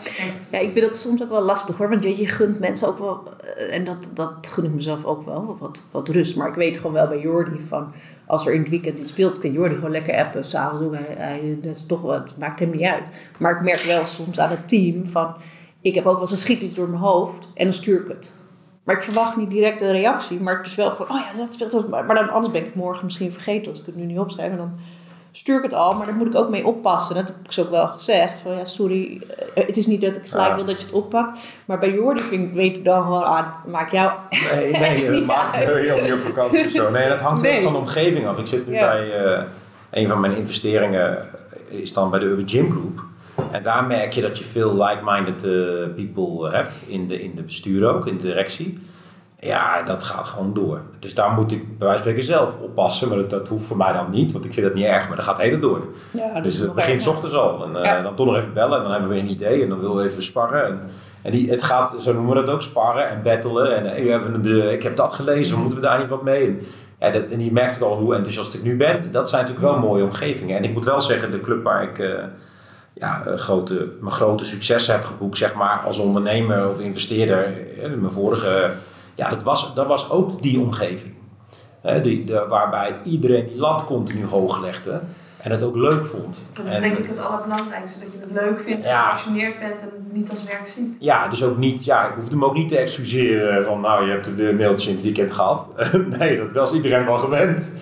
ja, ik vind dat soms ook wel lastig hoor. Want je, je gunt mensen ook wel, eh, en dat, dat gun ik mezelf ook wel, wat, wat rust. Maar ik weet gewoon wel bij Jordi van, als er in het weekend iets speelt, kan Jordi gewoon lekker appen. S'avonds hij, hij, dat is toch wat, maakt hem niet uit. Maar ik merk wel soms aan het team van, ik heb ook wel eens een schiet iets door mijn hoofd en dan stuur ik het. Maar ik verwacht niet direct een reactie, maar het is wel van, oh ja, dat speelt. Maar dan, anders ben ik het morgen misschien vergeten als ik het nu niet opschrijf. En dan stuur ik het al, maar daar moet ik ook mee oppassen. Dat heb ik zo ook wel gezegd. Van ja, sorry, eh, het is niet dat ik gelijk wil dat je het oppakt. Maar bij Jordi vind ik, weet ik dan gewoon, ah, dat maakt jou Nee, nee, dat maakt heel niet op vakantie of zo. Nee, dat hangt nee. van de omgeving af. Ik zit nu bij, uh, een van mijn investeringen is dan bij de Urban Gym Group. En daar merk je dat je veel like-minded uh, people hebt, in de, in de bestuur ook, in de directie. Ja, dat gaat gewoon door. Dus daar moet ik bij wijze van spreken zelf oppassen. Maar dat, dat hoeft voor mij dan niet, want ik vind dat niet erg. Maar dat gaat hele door. Ja, dus het begint ochtends al. En uh, dan toch nog even bellen. En dan hebben we een idee. En dan willen we even sparren. En, en die, het gaat, zo noemen we dat ook, sparren en battelen. En we hebben de, ik heb dat gelezen, moeten we daar niet wat mee? En, ja, dat, en die merkt ook al hoe enthousiast ik nu ben. Dat zijn natuurlijk wel mooie omgevingen. En ik moet wel zeggen, de club waar ik... Uh, ja, grote, mijn grote successen heb geboekt, zeg maar, als ondernemer of investeerder. Mijn vorige ja, dat was, dat was ook die omgeving. die, de, waarbij iedereen die lat continu hoog legde en het ook leuk vond. Dat is denk ik het allerbelangrijkste, dat je het leuk vindt, ja, gepassioneerd bent en niet als werk ziet. Ja, dus ook niet, ja, ik hoefde hem ook niet te excuseren van nou, je hebt de mailtje in het weekend gehad. nee, dat was iedereen wel gewend.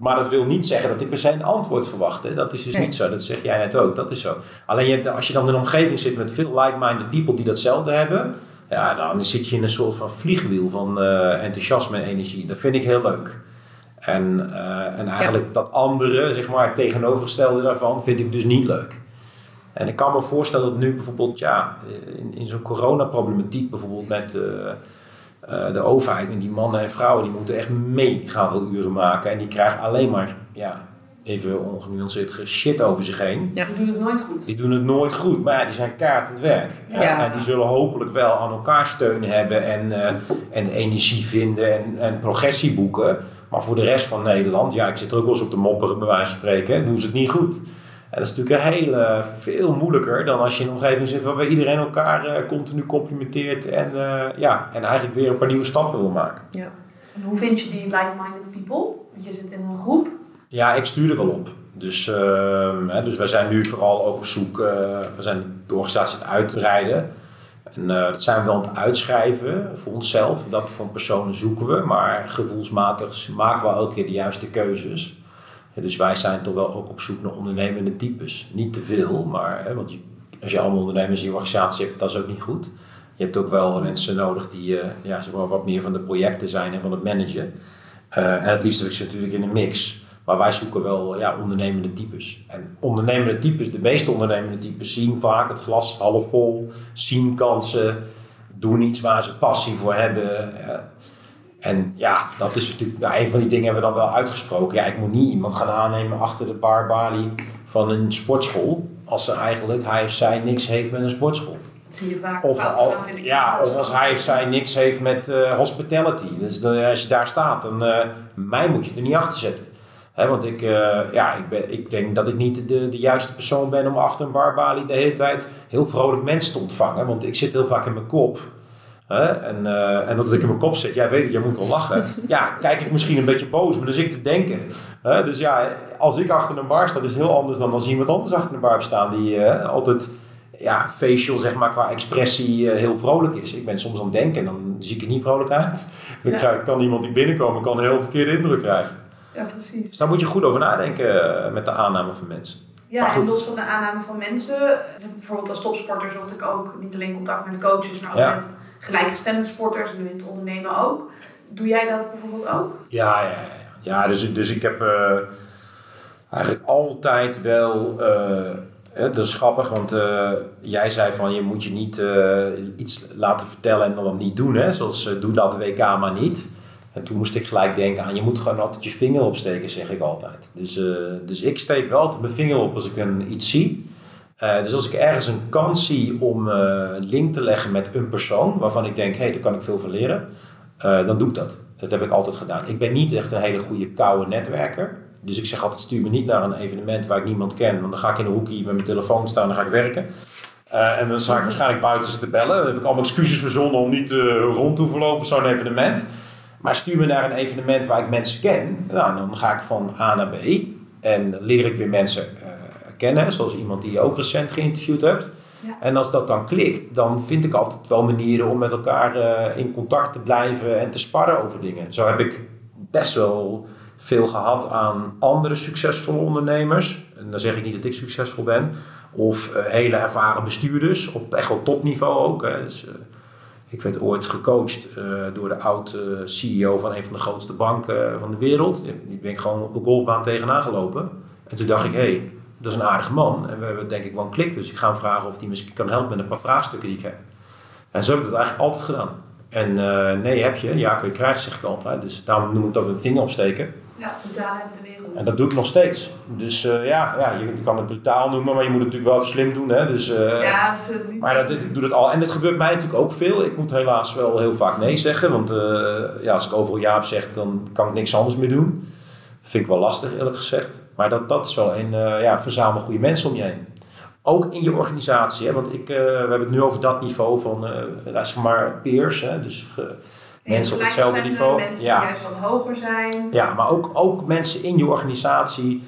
Maar dat wil niet zeggen dat ik per se een antwoord verwacht. Dat is dus niet zo. Dat zeg jij net ook. Dat is zo. Alleen je, als je dan in een omgeving zit met veel like-minded people die datzelfde hebben ja, dan zit je in een soort van vliegwiel van uh, enthousiasme en energie. Dat vind ik heel leuk. En, uh, en eigenlijk dat andere, zeg maar, het tegenovergestelde daarvan, vind ik dus niet leuk. En ik kan me voorstellen dat nu bijvoorbeeld, ja, in, in zo'n coronaproblematiek bijvoorbeeld met uh, de overheid en die mannen en vrouwen, die moeten echt mega veel uren maken. En die krijgen alleen maar, ja, even ongenuanceerd shit over zich heen. Ja. Je doet het nooit goed. Die doen het nooit goed, maar ja, die zijn kaart aan het werk. Ja. En die zullen hopelijk wel aan elkaar steun hebben en, eh, en energie vinden en, en progressie boeken. Maar voor de rest van Nederland, ja, ik zit er ook wel eens op de mopperen bij wijze van spreken, doen ze het niet goed. En dat is natuurlijk een heel veel moeilijker dan als je in een omgeving zit waarbij iedereen elkaar eh, continu complimenteert en, eh, ja, en eigenlijk weer een paar nieuwe stappen wil maken. En hoe vind je die like-minded people? Want je zit in een groep. Ja, ik stuur er wel op. Dus, ehm, hè, dus wij zijn nu vooral ook op zoek, eh, we zijn de organisatie aan het uitbreiden. En eh, dat zijn we wel aan het uitschrijven voor onszelf. Dat van personen zoeken we, maar gevoelsmatig maken we elke keer de juiste keuzes. Dus wij zijn toch wel ook op zoek naar ondernemende types. Niet te veel, maar hè, want als je allemaal ondernemers in je organisatie hebt, dat is ook niet goed. Je hebt ook wel mensen nodig die eh, ja, wat meer van de projecten zijn en van het managen. En het liefst heb ik ze natuurlijk in een mix. Maar wij zoeken wel ja, ondernemende types. En ondernemende types, de meeste ondernemende types, zien vaak het glas half vol, zien kansen, doen iets waar ze passie voor hebben. eh. en ja, dat is natuurlijk, nou, een van die dingen hebben we dan wel uitgesproken. Ja, ik moet niet iemand gaan aannemen achter de barbalie van een sportschool, als er eigenlijk hij of zij niks heeft met een sportschool. Dat zie je vaak. Of, al- ja, of als hij of zij niks heeft met eh, hospitality. Dus dan, als je daar staat, dan eh, mij moet je er niet achter zetten. Want ik, eh, ja, ik, ben, ik denk dat ik niet de, de juiste persoon ben om achter een barbalie de hele tijd heel vrolijk mensen te ontvangen. Want ik zit heel vaak in mijn kop. Hè? En, eh, en dat ik in mijn kop zit, jij weet het, jij moet wel lachen. Ja, kijk ik misschien een beetje boos, maar dan zit ik te denken. Dus ja, als ik achter een bar sta, is heel anders dan als iemand anders achter een bar staan die eh, altijd ja, facial, zeg maar, qua expressie heel vrolijk is. Ik ben soms aan het denken en dan zie ik er niet vrolijk uit. Dan Ja. kan iemand die binnenkomen kan een heel verkeerde indruk krijgen. Ja, precies. Dus daar moet je goed over nadenken eh, met de aanname van mensen. Ja, en los van de aanname van mensen, bijvoorbeeld als topsporter zocht ik ook niet alleen contact met coaches, maar ook Ja. met gelijkgestemde sporters en nu in het ondernemen ook. Doe jij dat bijvoorbeeld ook? Ja, ja, ja. ja dus, dus ik heb eh, eigenlijk altijd wel. hè, dat is grappig, want jij zei van je moet je niet iets laten vertellen en dan niet doen. Hè? Zoals doe dat WK maar niet. En toen moest ik gelijk denken aan je moet gewoon altijd je vinger opsteken, zeg ik altijd. Dus, eh, dus ik steek wel altijd mijn vinger op als ik een, iets zie. Eh, dus als ik ergens een kans zie om eh, een link te leggen met een persoon waarvan ik denk, hé, hey, daar kan ik veel van leren, eh, dan doe ik dat. Dat heb ik altijd gedaan. Ik ben niet echt een hele goede koude netwerker. Dus ik zeg altijd, stuur me niet naar een evenement waar ik niemand ken. Want dan ga ik in een hoekje met mijn telefoon staan en dan ga ik werken. Eh, en dan zal ik waarschijnlijk buiten zitten bellen. Dan heb ik allemaal excuses verzonnen om niet eh, rond te hoeven lopen op zo'n evenement. Maar stuur me naar een evenement waar ik mensen ken. Nou, dan ga ik van A naar B. En dan leer ik weer mensen eh, kennen. Zoals iemand die je ook recent geïnterviewd hebt. Ja. En als dat dan klikt, dan vind ik altijd wel manieren om met elkaar eh, in contact te blijven en te sparren over dingen. Zo heb ik best wel veel gehad aan andere succesvolle ondernemers. En dan zeg ik niet dat ik succesvol ben. Of eh, hele ervaren bestuurders, op echt wel topniveau ook. Hè. Dus, ik werd ooit gecoacht eh, door de oud-CEO van een van de grootste banken eh, van de wereld. Die ben ik gewoon op de golfbaan tegenaan gelopen. En toen dacht ik, hé, hey, dat is een aardige man. En we hebben denk ik wel een klik. Dus ik ga hem vragen of hij misschien kan helpen met een paar vraagstukken die ik heb. En zo heb ik dat eigenlijk altijd gedaan. En eh, nee, heb je. Ja, kun je krijgen, zeg ik altijd. Dus daarom noem ik dat een vinger opsteken. Ja, brutaal hebben de wereld. En dat doe ik nog steeds. Dus eh, ja, ja je, kan het brutaal noemen, maar je moet het natuurlijk wel slim doen. Hè? Dus, eh, ja, is eh, niet... maar dat, ik doe dat al. En dat gebeurt mij natuurlijk ook veel. Ik moet helaas wel heel vaak nee zeggen. Want ja, als ik overal ja heb zeg, dan kan ik niks anders meer doen. Dat vind ik wel lastig, eerlijk gezegd. Maar dat, dat is wel een ja, verzamel goede mensen om je heen. Ook in je organisatie. Hè? Want ik, we hebben het nu over dat niveau van, zeg maar, peers. Hè? Dus mensen op hetzelfde niveau. Mensen Ja. die juist wat hoger zijn. Ja, maar ook, ook mensen in je organisatie,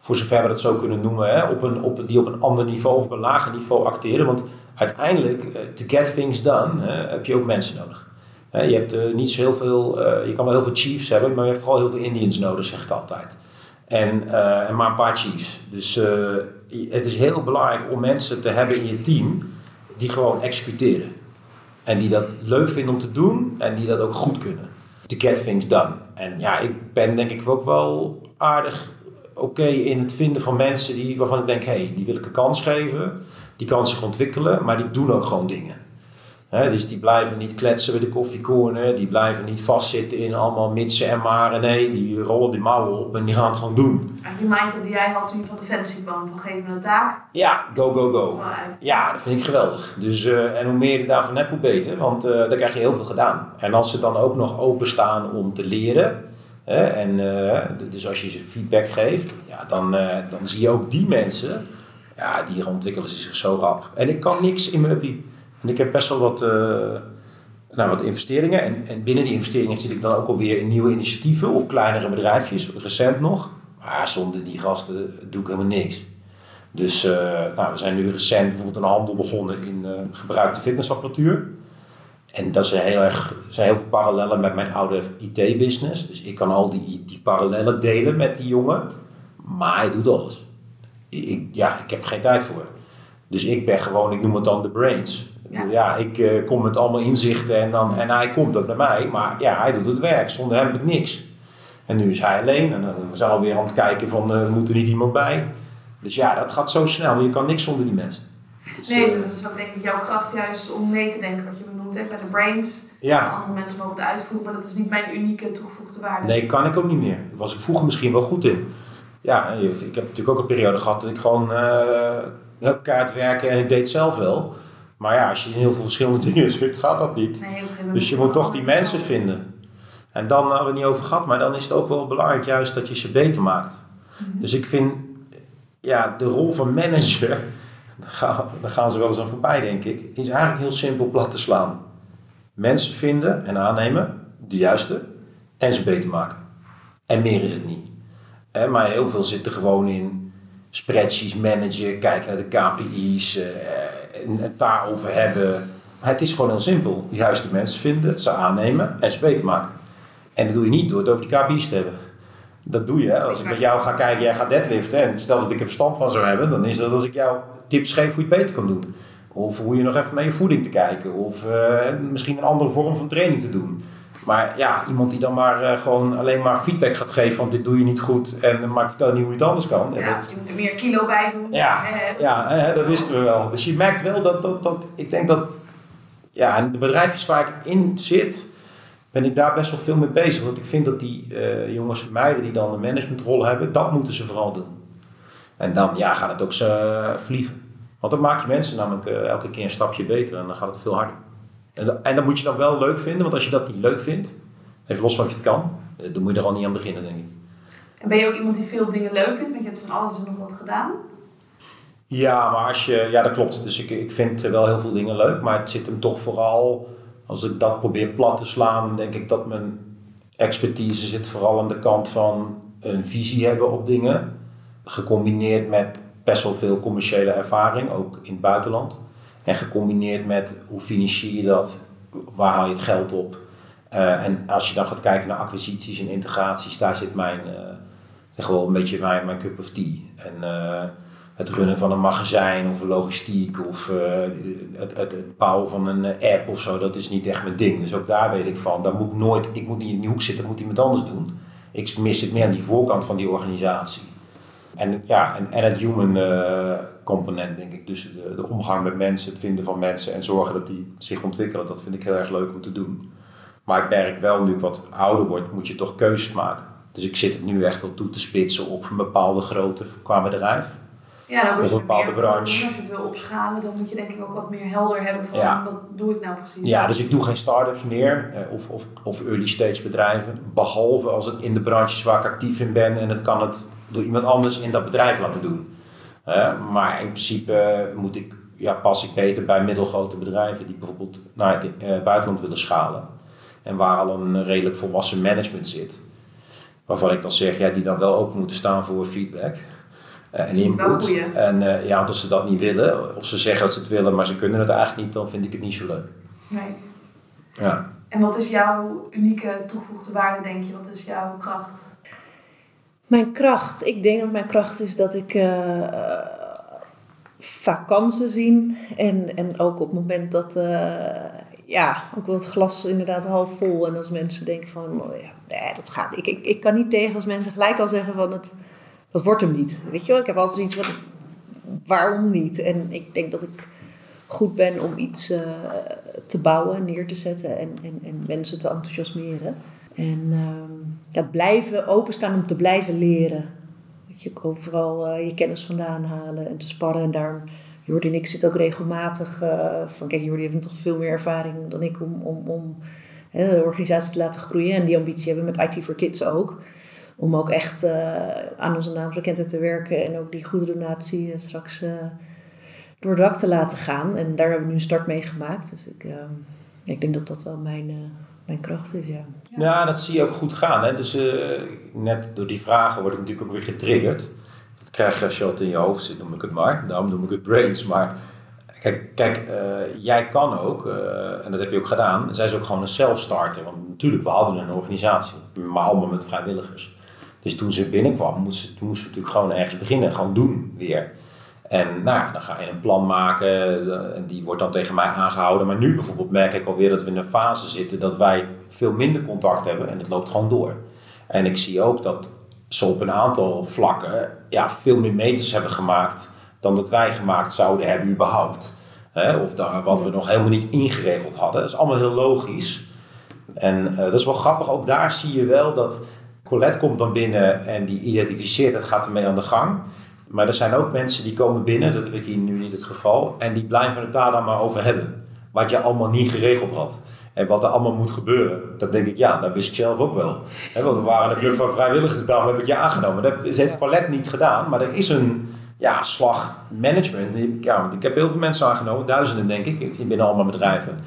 voor zover we dat zo kunnen noemen, hè, op een, op, die op een ander niveau of op een lager niveau acteren. Want uiteindelijk, eh, to get things done, heb je ook mensen nodig. Je hebt eh, niet zo heel veel, eh, je kan wel heel veel chiefs hebben, maar je hebt vooral heel veel Indians nodig, zeg ik altijd. En, en maar een paar chiefs. Dus het is heel belangrijk om mensen te hebben in je team die gewoon executeren. En die dat leuk vinden om te doen en die dat ook goed kunnen. To get things done. En ja, ik ben denk ik ook wel aardig oké in het vinden van mensen die, waarvan ik denk, hé, hey, die wil ik een kans geven. Die kan zich ontwikkelen, maar die doen ook gewoon dingen. Dus die blijven niet kletsen bij de koffiecorner, die blijven niet vastzitten in allemaal mitsen en maren. Nee, die rollen die mouwen op en die gaan het gewoon doen. En die mindset die jij had toen je van de fantasy kwam, van geef me een taak, Ja, go, go, go. Ja, dat vind ik geweldig. Dus, eh, en hoe meer je daarvan hebt, hoe beter. Want eh dan krijg je heel veel gedaan. En als ze dan ook nog openstaan om te leren. Hè, en, eh, dus als je ze feedback geeft, ja, dan, dan zie je ook die mensen. Ja, die ontwikkelen ze zich zo rap. En ik kan niks in mijn uppie. Ik heb best wel wat, eh, nou, wat investeringen. En, en binnen die investeringen zit ik dan ook alweer in nieuwe initiatieven of kleinere bedrijfjes, recent nog. Maar zonder die gasten doe ik helemaal niks. Dus eh, nou, we zijn nu recent bijvoorbeeld een handel begonnen in eh, gebruikte fitnessapparatuur. En dat zijn heel erg, er zijn heel veel parallellen met mijn oude IT-business. Dus ik kan al die, die parallellen delen met die jongen. Maar hij doet alles. Ik, ja, ik heb geen tijd voor. Dus ik ben gewoon, ik noem het dan de brains. Ja. Ja, ik eh, kom met allemaal inzichten en, dan, en hij komt ook naar mij. Maar ja, hij doet het werk. Zonder hem het niks. En nu is hij alleen. En eh, we zijn alweer aan het kijken van, eh, moet er niet iemand bij? Dus ja, dat gaat zo snel. Je kan niks zonder die mensen. Dus, Nee, dat is ook denk ik jouw kracht juist om mee te denken wat je benoemt hebt bij de brains. ja, Andere mensen mogen het uitvoeren, maar dat is niet mijn unieke toegevoegde waarde. Nee, kan ik ook niet meer. Daar was ik vroeger misschien wel goed in. Ja, ik heb natuurlijk ook een periode gehad dat ik gewoon eh kaart werken en ik deed het zelf wel. Maar ja, als je in heel veel verschillende dingen zit, gaat dat niet. Nee, Dus je moet toch die mensen vinden. En dan hebben we het niet over gehad, maar dan is het ook wel belangrijk juist dat je ze beter maakt. Dus ik vind, ja, de rol van manager, daar gaan, daar gaan ze wel eens aan voorbij denk ik, is eigenlijk heel simpel plat te slaan. Mensen vinden en aannemen, de juiste, en ze beter maken. En meer is het niet. Maar heel veel zit er gewoon in spreadsheets managen, kijken naar de KPI's, eh, het daarover hebben. Het is gewoon heel simpel. De juiste mensen vinden, ze aannemen en ze beter maken. En dat doe je niet door het over die KPI's te hebben. Dat doe je. Hè? Als ik met jou ga kijken, jij gaat deadliften. En stel dat ik er verstand van zou hebben, dan is dat als ik jou tips geef hoe je het beter kan doen. Of hoe je nog even naar je voeding te kijken. Of eh, misschien een andere vorm van training te doen. Maar ja, iemand die dan maar eh, gewoon alleen maar feedback gaat geven van dit doe je niet goed. En maar ik vertel niet hoe je het anders kan. Ja, Ja, dat- je moet er meer kilo bij doen. ja, Eh, ja hè, dat wisten we wel. Dus je merkt wel dat, dat, dat ik denk dat, ja, en de bedrijfjes waar ik in zit, ben ik daar best wel veel mee bezig. Want ik vind dat die eh, jongens en meiden die dan een managementrol hebben, dat moeten ze vooral doen. En dan ja, gaat het ook ze vliegen. Want dan maak je mensen namelijk elke keer een stapje beter en dan gaat het veel harder. En, dat- en dat moet je dan wel leuk vinden, want als je dat niet leuk vindt, even los van of je het kan, eh, dan moet je er al niet aan beginnen, denk ik. En ben je ook iemand die veel dingen leuk vindt, want je hebt van alles en nog wat gedaan? Ja, maar als je, ja, dat klopt. Dus ik, ik vind wel heel veel dingen leuk, maar het zit hem toch vooral, als ik dat probeer plat te slaan, denk ik dat mijn expertise zit vooral aan de kant van een visie hebben op dingen, gecombineerd met best wel veel commerciële ervaring, ook in het buitenland. En gecombineerd met hoe financier je dat, waar haal je het geld op. Eh, en als je dan gaat kijken naar acquisities en integraties, daar zit mijn, eh zeg een beetje mijn, mijn cup of tea. En eh, het runnen van een magazijn of logistiek of het, het, het bouwen van een app of zo, dat is niet echt mijn ding. Dus ook daar weet ik van, daar moet ik nooit, ik moet niet in die hoek zitten, dat moet iemand anders doen. Ik mis het meer aan die voorkant van die organisatie. En, ja, en, en het human eh, component, denk ik. Dus de, de omgang met mensen, het vinden van mensen en zorgen dat die zich ontwikkelen, dat vind ik heel erg leuk om te doen. Maar ik merk wel, nu ik wat ouder word, moet je toch keuzes maken. Dus ik zit het nu echt wel toe te spitsen op een bepaalde grootte qua bedrijf. Ja, dan moet Of je een bepaalde meer branche. Als je het wil opschalen, dan moet je denk ik ook wat meer helder hebben van Ja. wat doe ik nou precies. Ja, dus ik doe geen start-ups meer eh, of, of, of early stage bedrijven. Behalve als het in de branches waar ik actief in ben en het kan het door iemand anders in dat bedrijf laten doen. Maar in principe moet ik, ja, pas ik beter bij middelgrote bedrijven die bijvoorbeeld naar het eh, buitenland willen schalen. En waar al een redelijk volwassen management zit. Waarvan ik dan zeg, ja, die dan wel open moeten staan voor feedback. eh, en input. En eh, ja, als ze dat niet willen, of ze zeggen dat ze het willen, maar ze kunnen het eigenlijk niet, dan vind ik het niet zo leuk. Nee. Ja. En wat is jouw unieke toegevoegde waarde, denk je? Wat is jouw kracht? Mijn kracht. Ik denk dat mijn kracht is dat ik eh, eh, kansen zie. En, en ook op het moment dat, eh, ja, ook wel het glas inderdaad half vol. En als mensen denken van, oh ja, nee, dat gaat. Ik, ik, ik kan niet tegen als mensen gelijk al zeggen van, het, dat wordt hem niet. Weet je wel, ik heb altijd zoiets van, waarom niet? En ik denk dat ik goed ben om iets eh, te bouwen, neer te zetten en, en, en mensen te enthousiasmeren. En ehm, dat blijven openstaan om te blijven leren. Dat je overal uh, je kennis vandaan halen en te sparren. En daarom, Jordi en ik zitten ook regelmatig uh, van, kijk, Jordi heeft toch veel meer ervaring dan ik om, om, om de organisatie te laten groeien. En die ambitie hebben we met IT for Kids ook. Om ook echt uh, aan onze naamsbekendheid te werken en ook die goede donatie straks door het dak te laten gaan. En daar hebben we nu een start mee gemaakt. Dus ik, ehm, ik denk dat dat wel mijn, mijn kracht is, ja. Ja, dat zie je ook goed gaan. Hè? Dus uh, net door die vragen word ik natuurlijk ook weer getriggerd. Dat krijg je als je in je hoofd zit, noem ik het maar. Daarom noem ik het brains. Maar kijk, kijk uh, jij kan ook, en dat heb je ook gedaan, zij is ook gewoon een self-starter. Want natuurlijk, we hadden een organisatie, maar allemaal met vrijwilligers. Dus toen ze binnenkwam, moest ze, moest ze natuurlijk gewoon ergens beginnen. Gewoon doen weer. En nou, dan ga je een plan maken en die wordt dan tegen mij aangehouden. Maar nu bijvoorbeeld merk ik alweer dat we in een fase zitten dat wij veel minder contact hebben en het loopt gewoon door. En ik zie ook dat ze op een aantal vlakken ja, veel meer meters hebben gemaakt dan dat wij gemaakt zouden hebben überhaupt. of daar, wat we nog helemaal niet ingeregeld hadden. Dat is allemaal heel logisch. En uh, dat is wel grappig, ook daar zie je wel dat Colette komt dan binnen en die identificeert, het gaat ermee aan de gang. Maar er zijn ook mensen die komen binnen, dat heb ik hier nu niet het geval, en die blijven het daar dan maar over hebben. Wat je allemaal niet geregeld had. En wat er allemaal moet gebeuren. Dat denk ik, ja, dat wist ik zelf ook wel. want we waren een club van vrijwilligers, daarom heb ik je aangenomen. Dat heeft Palet niet gedaan, maar er is een ja, slag management. Ja, want ik heb heel veel mensen aangenomen, duizenden denk ik, in binnen allemaal bedrijven.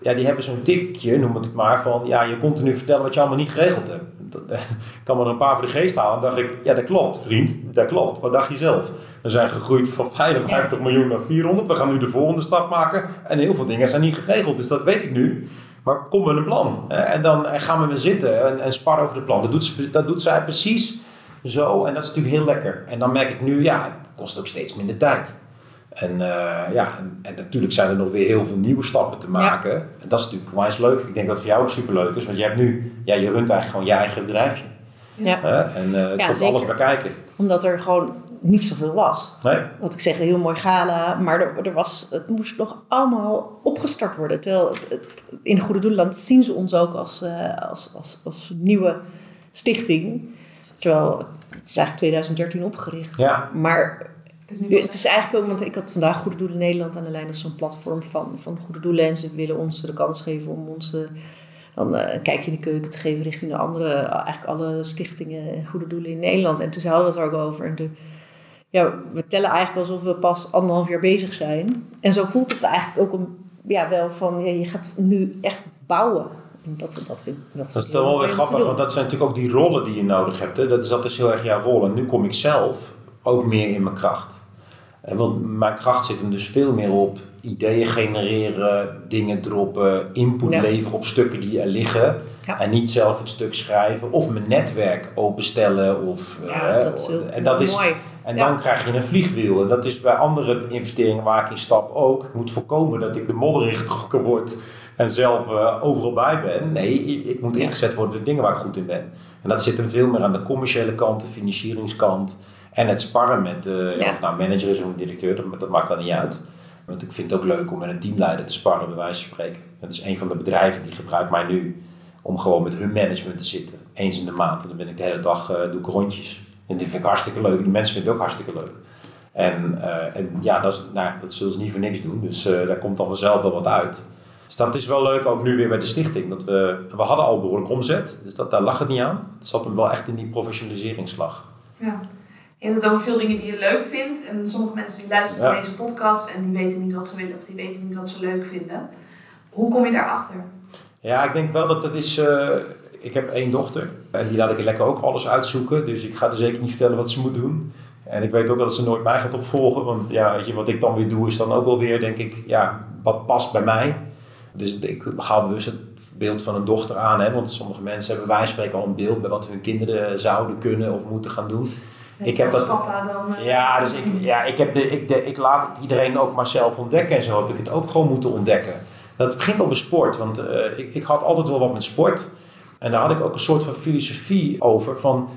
Ja, die hebben zo'n tikje, noem ik het maar, van ja, je continu vertellen wat je allemaal niet geregeld hebt. ik kan me er een paar voor de geest halen. Dan dacht ik, ja dat klopt vriend, dat klopt. Wat dacht je zelf? We zijn gegroeid van 55 miljoen naar 400. We gaan nu de volgende stap maken. En heel veel dingen zijn niet geregeld, dus dat weet ik nu. Maar kom met een plan. En dan gaan we weer zitten en, en sparren over het plan. Dat doet, dat doet zij precies zo en dat is natuurlijk heel lekker. En dan merk ik nu, ja, het kost ook steeds minder tijd. En uh, ja, en, en, natuurlijk zijn er nog weer heel veel nieuwe stappen te maken. Ja. En dat is natuurlijk wijs leuk. Ik denk dat het voor jou ook super leuk is, want je hebt nu, ja, je runt eigenlijk gewoon je eigen bedrijfje. Ja. Uh, en uh, ja, komt alles bekijken. Omdat er gewoon niet zoveel was. Nee. Wat ik zeg, een heel mooi gala, maar er, er was, het moest nog allemaal opgestart worden. Terwijl het, het, in Goede Doelenland zien ze ons ook als, als, als, als nieuwe stichting. Terwijl het is eigenlijk 2013 opgericht. Ja. Maar het is eigenlijk ook, want ik had vandaag Goede Doelen Nederland aan de lijn. Dat is zo'n platform van, van Goede Doelen. En ze willen ons de kans geven om ons dan uh, een kijkje in de keuken te geven richting de andere, eigenlijk alle stichtingen en Goede Doelen in Nederland. En toen hadden we het er ook over. En de, ja, we tellen eigenlijk alsof we pas anderhalf jaar bezig zijn. En zo voelt het eigenlijk ook een, ja, wel van, ja, je gaat nu echt bouwen. Dat, dat, vind, dat, dat is wel weer grappig, want dat zijn natuurlijk ook die rollen die je nodig hebt. Hè? Dat is altijd heel erg jouw rol. En nu kom ik zelf ook meer in mijn kracht. En want mijn kracht zit hem dus veel meer op ideeën genereren, dingen droppen, input leveren op stukken die er liggen. En niet zelf het stuk schrijven of mijn netwerk openstellen. Of, ja, uh, dat is en dat is, mooi. En dan krijg je een vliegwiel. En dat is bij andere investeringen waar ik in stap ook. Ik moet voorkomen dat ik de modder ingetrokken word en zelf uh, overal bij ben. Nee, ik moet ingezet worden door dingen waar ik goed in ben. En dat zit hem veel meer aan de commerciële kant, de financieringskant. En het sparren met, uh, ja. of nou manager is of een directeur, dat, dat, maakt dan niet uit. Want ik vind het ook leuk om met een teamleider te sparren, bij wijze van spreken. Dat is een van de bedrijven die gebruikt mij nu om gewoon met hun management te zitten. Eens in de maand. En dan ben ik de hele dag, uh, doe ik rondjes. En die vind ik hartstikke leuk. Die mensen vinden het ook hartstikke leuk. En, uh, en ja, dat, is, nou, dat zullen ze niet voor niks doen. Dus daar komt dan vanzelf wel wat uit. Dus dat is wel leuk, ook nu weer bij de stichting. Dat we, we hadden al behoorlijk omzet, dus dat, daar lag het niet aan. Het zat hem wel echt in die professionaliseringsslag. Ja. Je hebt het over veel dingen die je leuk vindt. En sommige mensen die luisteren naar deze podcast en die weten niet wat ze willen of die weten niet wat ze leuk vinden. Hoe kom je daarachter? Ja, ik denk wel dat dat is. Uh, ik heb één dochter en die laat ik lekker ook alles uitzoeken. Dus ik ga er zeker niet vertellen wat ze moet doen. En ik weet ook dat ze nooit mij gaat opvolgen. Want ja, weet je, wat ik dan weer doe, is dan ook wel weer, denk ik, ja, wat past bij mij. Dus ik haal bewust het beeld van een dochter aan. Hè, want sommige mensen hebben wij spreken al een beeld bij wat hun kinderen zouden kunnen of moeten gaan doen ik heb dat, papa dan... Uh, ja, dus ik, ja, ik, heb de, ik, de, ik laat het iedereen ook maar zelf ontdekken. En zo heb ik het ook gewoon moeten ontdekken. Dat begint al bij sport. Want uh, ik, ik had altijd wel wat met sport. En daar had ik ook een soort van filosofie over. Van,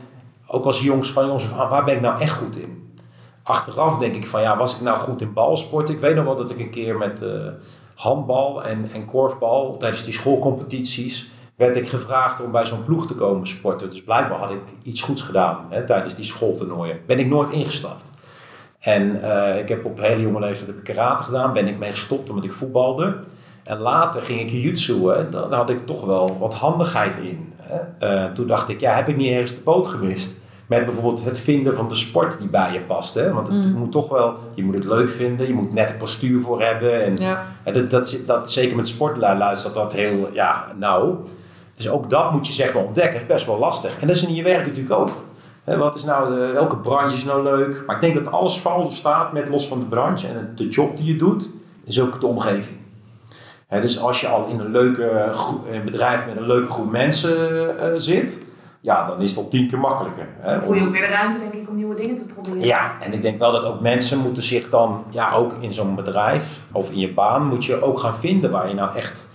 ook als jongens van jongens van waar ben ik nou echt goed in? achteraf denk ik van ja, was ik nou goed in balsport? Ik weet nog wel dat ik een keer met uh, handbal en, en korfbal tijdens die schoolcompetities werd ik gevraagd om bij zo'n ploeg te komen sporten. Dus blijkbaar had ik iets goeds gedaan hè, tijdens die schooltoernooien. Ben ik nooit ingestapt. En uh, ik heb op hele jonge leeftijd heb ik karate gedaan. Ben ik mee gestopt omdat ik voetbalde. En later ging ik jiu-jitsu. Daar had ik toch wel wat handigheid in. Hè. Uh, toen dacht ik, ja, heb ik niet ergens de boot gemist? Met bijvoorbeeld het vinden van de sport die bij je past. Hè? Want het Mm. moet toch wel, je moet het leuk vinden, je moet net een postuur voor hebben. En, Ja. en dat, dat, dat, zeker met sportlui luistert dat heel ja, nauw. Dus ook dat moet je zeg maar ontdekken. is best wel lastig. En dat is in je werk natuurlijk ook. Wat is nou de, welke branche is nou leuk? Maar ik denk dat alles valt of staat met los van de branche. En de job die je doet, is ook de omgeving. Dus als je al in een, leuke, gro- een bedrijf met een leuke groep mensen eh, zit, ja, dan is al tien keer makkelijker. Hè, voel je ook meer de ruimte, denk ik, om nieuwe dingen te proberen. ja, en ik denk wel dat ook mensen moeten zich dan, ja, ook in zo'n bedrijf of in je baan, moet je ook gaan vinden waar je nou echt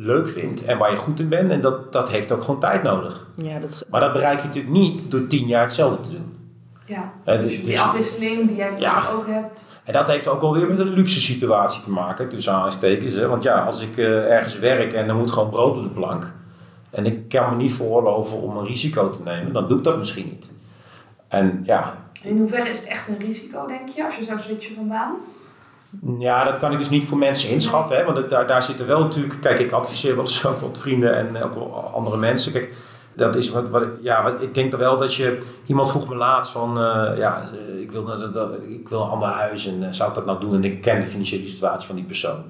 leuk vindt en waar je goed in bent. En dat, dat heeft ook gewoon tijd nodig. Ja, dat, Maar dat bereik je natuurlijk niet door tien jaar hetzelfde te doen. Ja. Hè, Dus die dus- afwisseling die jij Ja. ook hebt. en dat heeft ook alweer met een luxe situatie te maken, tussen aanstekens. Hè? Want ja, als ik eh, ergens werk en er moet gewoon brood op de plank. En ik kan me niet veroorloven om een risico te nemen, dan doe ik dat misschien niet. En ja, In hoeverre is het echt een risico, denk je, als je zou switchen van baan? Ja, dat kan ik dus niet voor mensen inschatten. Hè? Want daar, daar zitten wel natuurlijk... Kijk, ik adviseer wel eens ook wat vrienden en ook wel andere mensen. Kijk, dat is wat, wat, ja, wat, ik denk wel dat je... Iemand vroeg me laatst van... eh, ja, eh, ik wil, dat, ik wil een ander huis en eh, zou ik dat nou doen? En ik ken de financiële situatie van die persoon.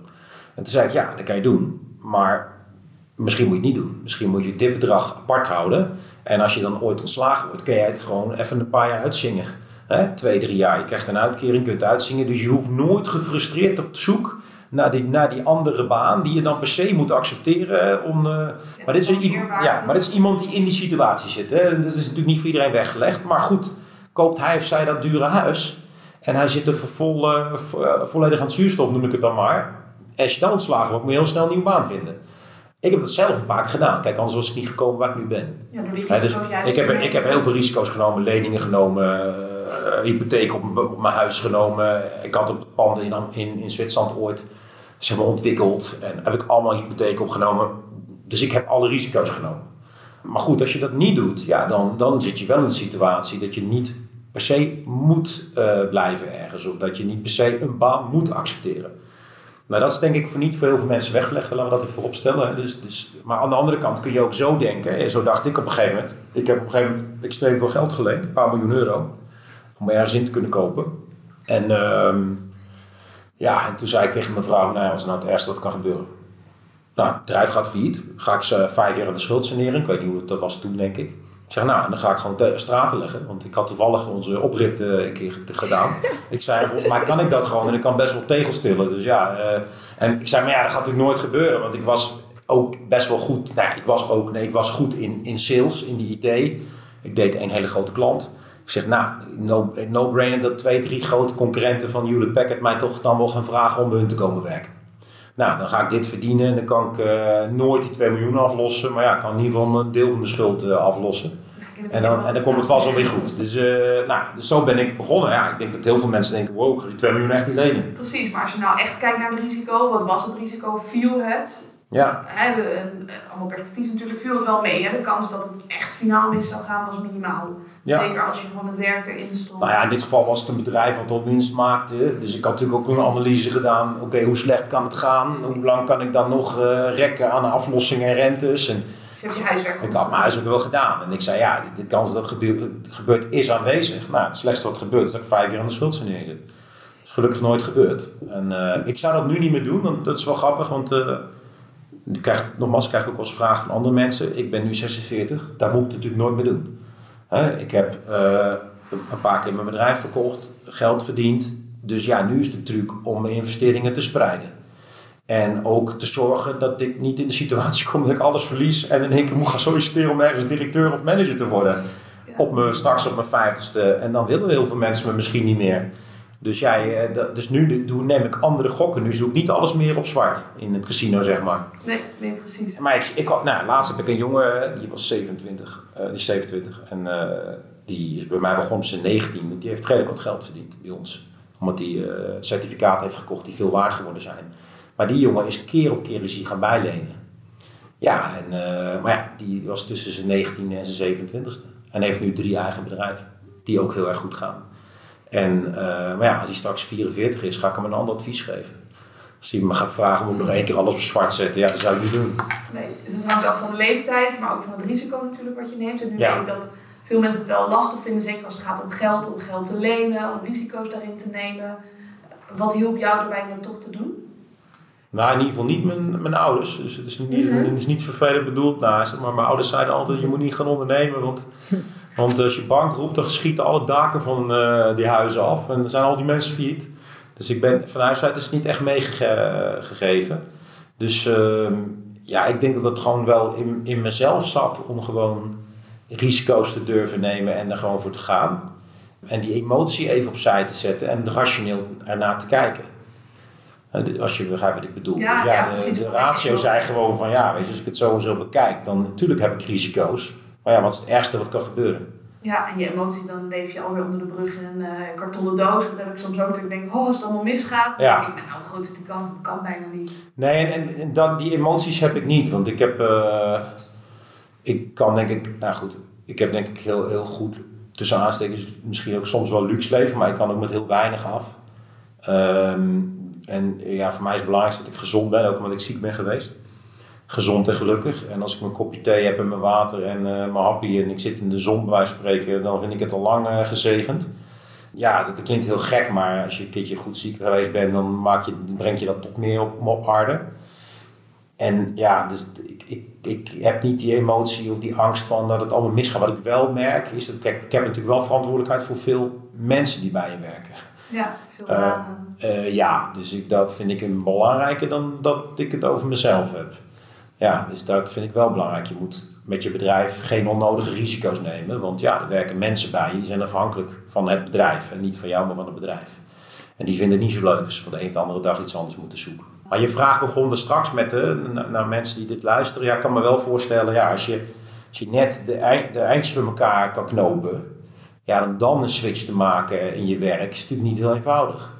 En toen zei ik, ja, dat kan je doen. Maar misschien moet je het niet doen. Misschien moet je dit bedrag apart houden. En als je dan ooit ontslagen wordt, kun jij het gewoon even een paar jaar uitzingen. Hè? Twee, drie jaar. Je krijgt een uitkering, kunt uitzingen. Dus je hoeft nooit gefrustreerd op zoek naar die, naar die andere baan die je dan per se moet accepteren. Om, maar, dit is, ja, maar dit is iemand die in die situatie zit. Hè? Dat is natuurlijk niet voor iedereen weggelegd. Maar goed, koopt hij of zij dat dure huis. En hij zit er vol, eh, eh, volledig aan het zuurstof, noem ik het dan maar. En als je dan ontslagen wordt, moet je heel snel een nieuwe baan vinden. Ik heb dat zelf een paar keer gedaan. Kijk, anders was ik niet gekomen waar ik nu ben. Ja, door die Ja, dus ik, heb, ik heb heel veel risico's genomen, leningen genomen, eh, hypotheek op, mijn huis genomen. Ik had op panden in, in, in Zwitserland ooit zeg maar, ontwikkeld en heb ik allemaal hypotheek opgenomen. Dus ik heb alle risico's genomen. Maar goed, als je dat niet doet, ja, dan, dan zit je wel in een situatie dat je niet per se moet eh, blijven ergens. Of dat je niet per se een baan moet accepteren. Maar dat is denk ik voor niet voor heel veel mensen weggelegd. Laten we dat even voorop stellen. hè. Dus, dus, maar aan de andere kant kun je ook zo denken. En zo dacht ik op een gegeven moment. Ik heb op een gegeven moment extreem veel geld geleend. Een paar miljoen euro. Om ergens in te kunnen kopen. En ehm, ja, en toen zei ik tegen mijn vrouw. Nou wat is nou het ergste wat kan gebeuren? Nou, het bedrijf gaat failliet. Ga ik ze vijf jaar aan de schuld saneren. Ik weet niet hoe dat was toen, denk ik. Ik zeg, nou, dan ga ik gewoon te- straten leggen. Want ik had toevallig onze oprit een keer ge- gedaan. ik zei, volgens mij kan ik dat gewoon. En ik kan best wel tegels tillen. Dus ja, eh, en ik zei, maar ja, dat gaat natuurlijk nooit gebeuren. Want ik was ook best wel goed. Nou, ik was ook, nee, ik was goed in, in sales, in die IT. Ik deed een hele grote klant. Ik zeg, nou, no- no-brainer dat twee, drie grote concurrenten van Hewlett Packard mij toch dan wel gaan vragen om bij hun te komen werken. Nou, dan ga ik dit verdienen en dan kan ik eh, nooit die 2 miljoen aflossen. Maar ja, ik kan in ieder geval een deel van de schuld eh, aflossen. En dan, en dan komt het vast wel weer goed. Dus, eh, nou, dus zo ben ik begonnen. Ja, ik denk dat heel veel mensen denken, wow, ik ga die 2 miljoen echt niet lenen. Precies, maar als je nou echt kijkt naar het risico, wat was het risico? Viel het? Ja, Hè, de, een- allemaal perspectief natuurlijk, viel het wel mee. Hè? De kans dat het echt finaal mis zou gaan was minimaal. Ja. Zeker als je gewoon het werk erin stond. nou ja, in dit geval was het een bedrijf wat al winst maakte. Dus ik had natuurlijk ook een analyse gedaan. Oké, hoe slecht kan het gaan? Hoe lang kan ik dan nog eh, rekken aan aflossingen en rentes? En Dus je huiswerk Ik had mijn huiswerk wel gedaan. En ik zei, ja, de, kans dat het gebeurt, gebeurt is aanwezig. Nou, het slechtste wat gebeurt is dat ik vijf jaar aan de schuldsanering zit. Dat is gelukkig nooit gebeurd. En eh, ik zou dat nu niet meer doen, want dat is wel grappig. Want eh, ik krijg, nogmaals, ik krijg ook wel eens vragen van andere mensen. Ik ben nu 46, daar moet ik natuurlijk nooit meer doen. Ik heb eh, een paar keer mijn bedrijf verkocht, geld verdiend. Dus ja, nu is de truc om mijn investeringen te spreiden. En ook te zorgen dat ik niet in de situatie kom dat ik alles verlies en in één keer moet gaan solliciteren om ergens directeur of manager te worden. Ja. Op me, straks op mijn vijftigste. En dan willen heel veel mensen me misschien niet meer. Dus, ja, eh, dus nu doe, neem ik andere gokken. Nu zoek ik niet alles meer op zwart in het casino, zeg maar. Nee, nee, precies. Maar ik, ik nou, laatst heb ik een jongen, die was 27, eh, die is 27. En eh, die is bij mij begonnen op zijn 19. Die heeft redelijk wat geld verdiend bij ons. Omdat hij uh, certificaten heeft gekocht die veel waard geworden zijn. Maar die jongen is keer op keer is hij gaan bijlenen. Ja, en, maar ja, die was tussen zijn 19 en zijn 27ste. En heeft nu drie eigen bedrijven. Die ook heel erg goed gaan. En, uh, maar ja, als hij straks 44 is, ga ik hem een ander advies geven. Als hij me gaat vragen, moet ik nog één keer alles op zwart zetten? Ja, dat zou ik niet doen. Nee, dus het hangt af van de leeftijd, maar ook van het risico natuurlijk wat je neemt. En nu ja. weet ik dat veel mensen het wel lastig vinden, zeker als het gaat om geld, om geld te lenen, om risico's daarin te nemen. Wat hielp jou erbij om dat toch te doen? Nou, in ieder geval niet mijn, mijn ouders. Dus het is niet, mm -hmm. het is niet vervelend bedoeld naast. Maar mijn ouders zeiden altijd, je moet niet gaan ondernemen. Want, want als je bank roept, dan schieten alle daken van uh, die huizen af. En dan zijn al die mensen failliet. Dus ik ben van huis uit is niet echt meegegeven. Dus uh, ja, ik denk dat het gewoon wel in, in mezelf zat om gewoon risico's te durven nemen en er gewoon voor te gaan. En die emotie even opzij te zetten en rationeel ernaar te kijken. Als je begrijpt wat ik bedoel. Ja, dus ja, de, de ratio zei gewoon van ja, weet je, als ik het zo en zo bekijk, dan natuurlijk heb ik risico's. Maar ja, wat is het ergste wat kan gebeuren? Ja, en je emotie, dan leef je alweer onder de brug in een uh, kartonnen doos. Dat heb ik soms ook, dat ik denk, oh, als het allemaal misgaat. Dan Ja. denk ik, nou, is die kans? Dat kan bijna niet. Nee, en, en, en dat, die emoties heb ik niet. Want ik heb, eh, ik kan denk ik, nou goed, ik heb denk ik heel, heel goed, tussen aanstekens, misschien ook soms wel luxe leven, maar ik kan ook met heel weinig af. Ehm, en ja, voor mij is het belangrijkste dat ik gezond ben, ook omdat ik ziek ben geweest. Gezond en gelukkig. En als ik mijn kopje thee heb en mijn water en eh, mijn happy en ik zit in de zon bij wijze van spreken, dan vind ik het al lang eh, gezegend. Ja, dat, dat klinkt heel gek, maar als je een keertje goed ziek geweest bent, dan maak je, breng je dat toch meer op, op aarde. En ja, dus ik, ik, ik heb niet die emotie of die angst van dat het allemaal misgaat. Wat ik wel merk is dat kijk, ik heb natuurlijk wel verantwoordelijkheid voor veel mensen die bij je werken. Ja, veel banen. Eh, ja, dus ik, dat vind ik een belangrijker dan dat ik het over mezelf heb. Ja, dus dat vind ik wel belangrijk. Je moet met je bedrijf geen onnodige risico's nemen. Want ja, er werken mensen bij je, die zijn afhankelijk van het bedrijf. En niet van jou, maar van het bedrijf. En die vinden het niet zo leuk als ze van de een op de andere dag iets anders moeten zoeken. Maar je vraag begon er straks met de, naar, mensen die dit luisteren. Ja, ik kan me wel voorstellen, ja, als, je, als je net de, de eindjes bij elkaar kan knopen. Ja, dan een switch te maken in je werk is natuurlijk niet heel eenvoudig.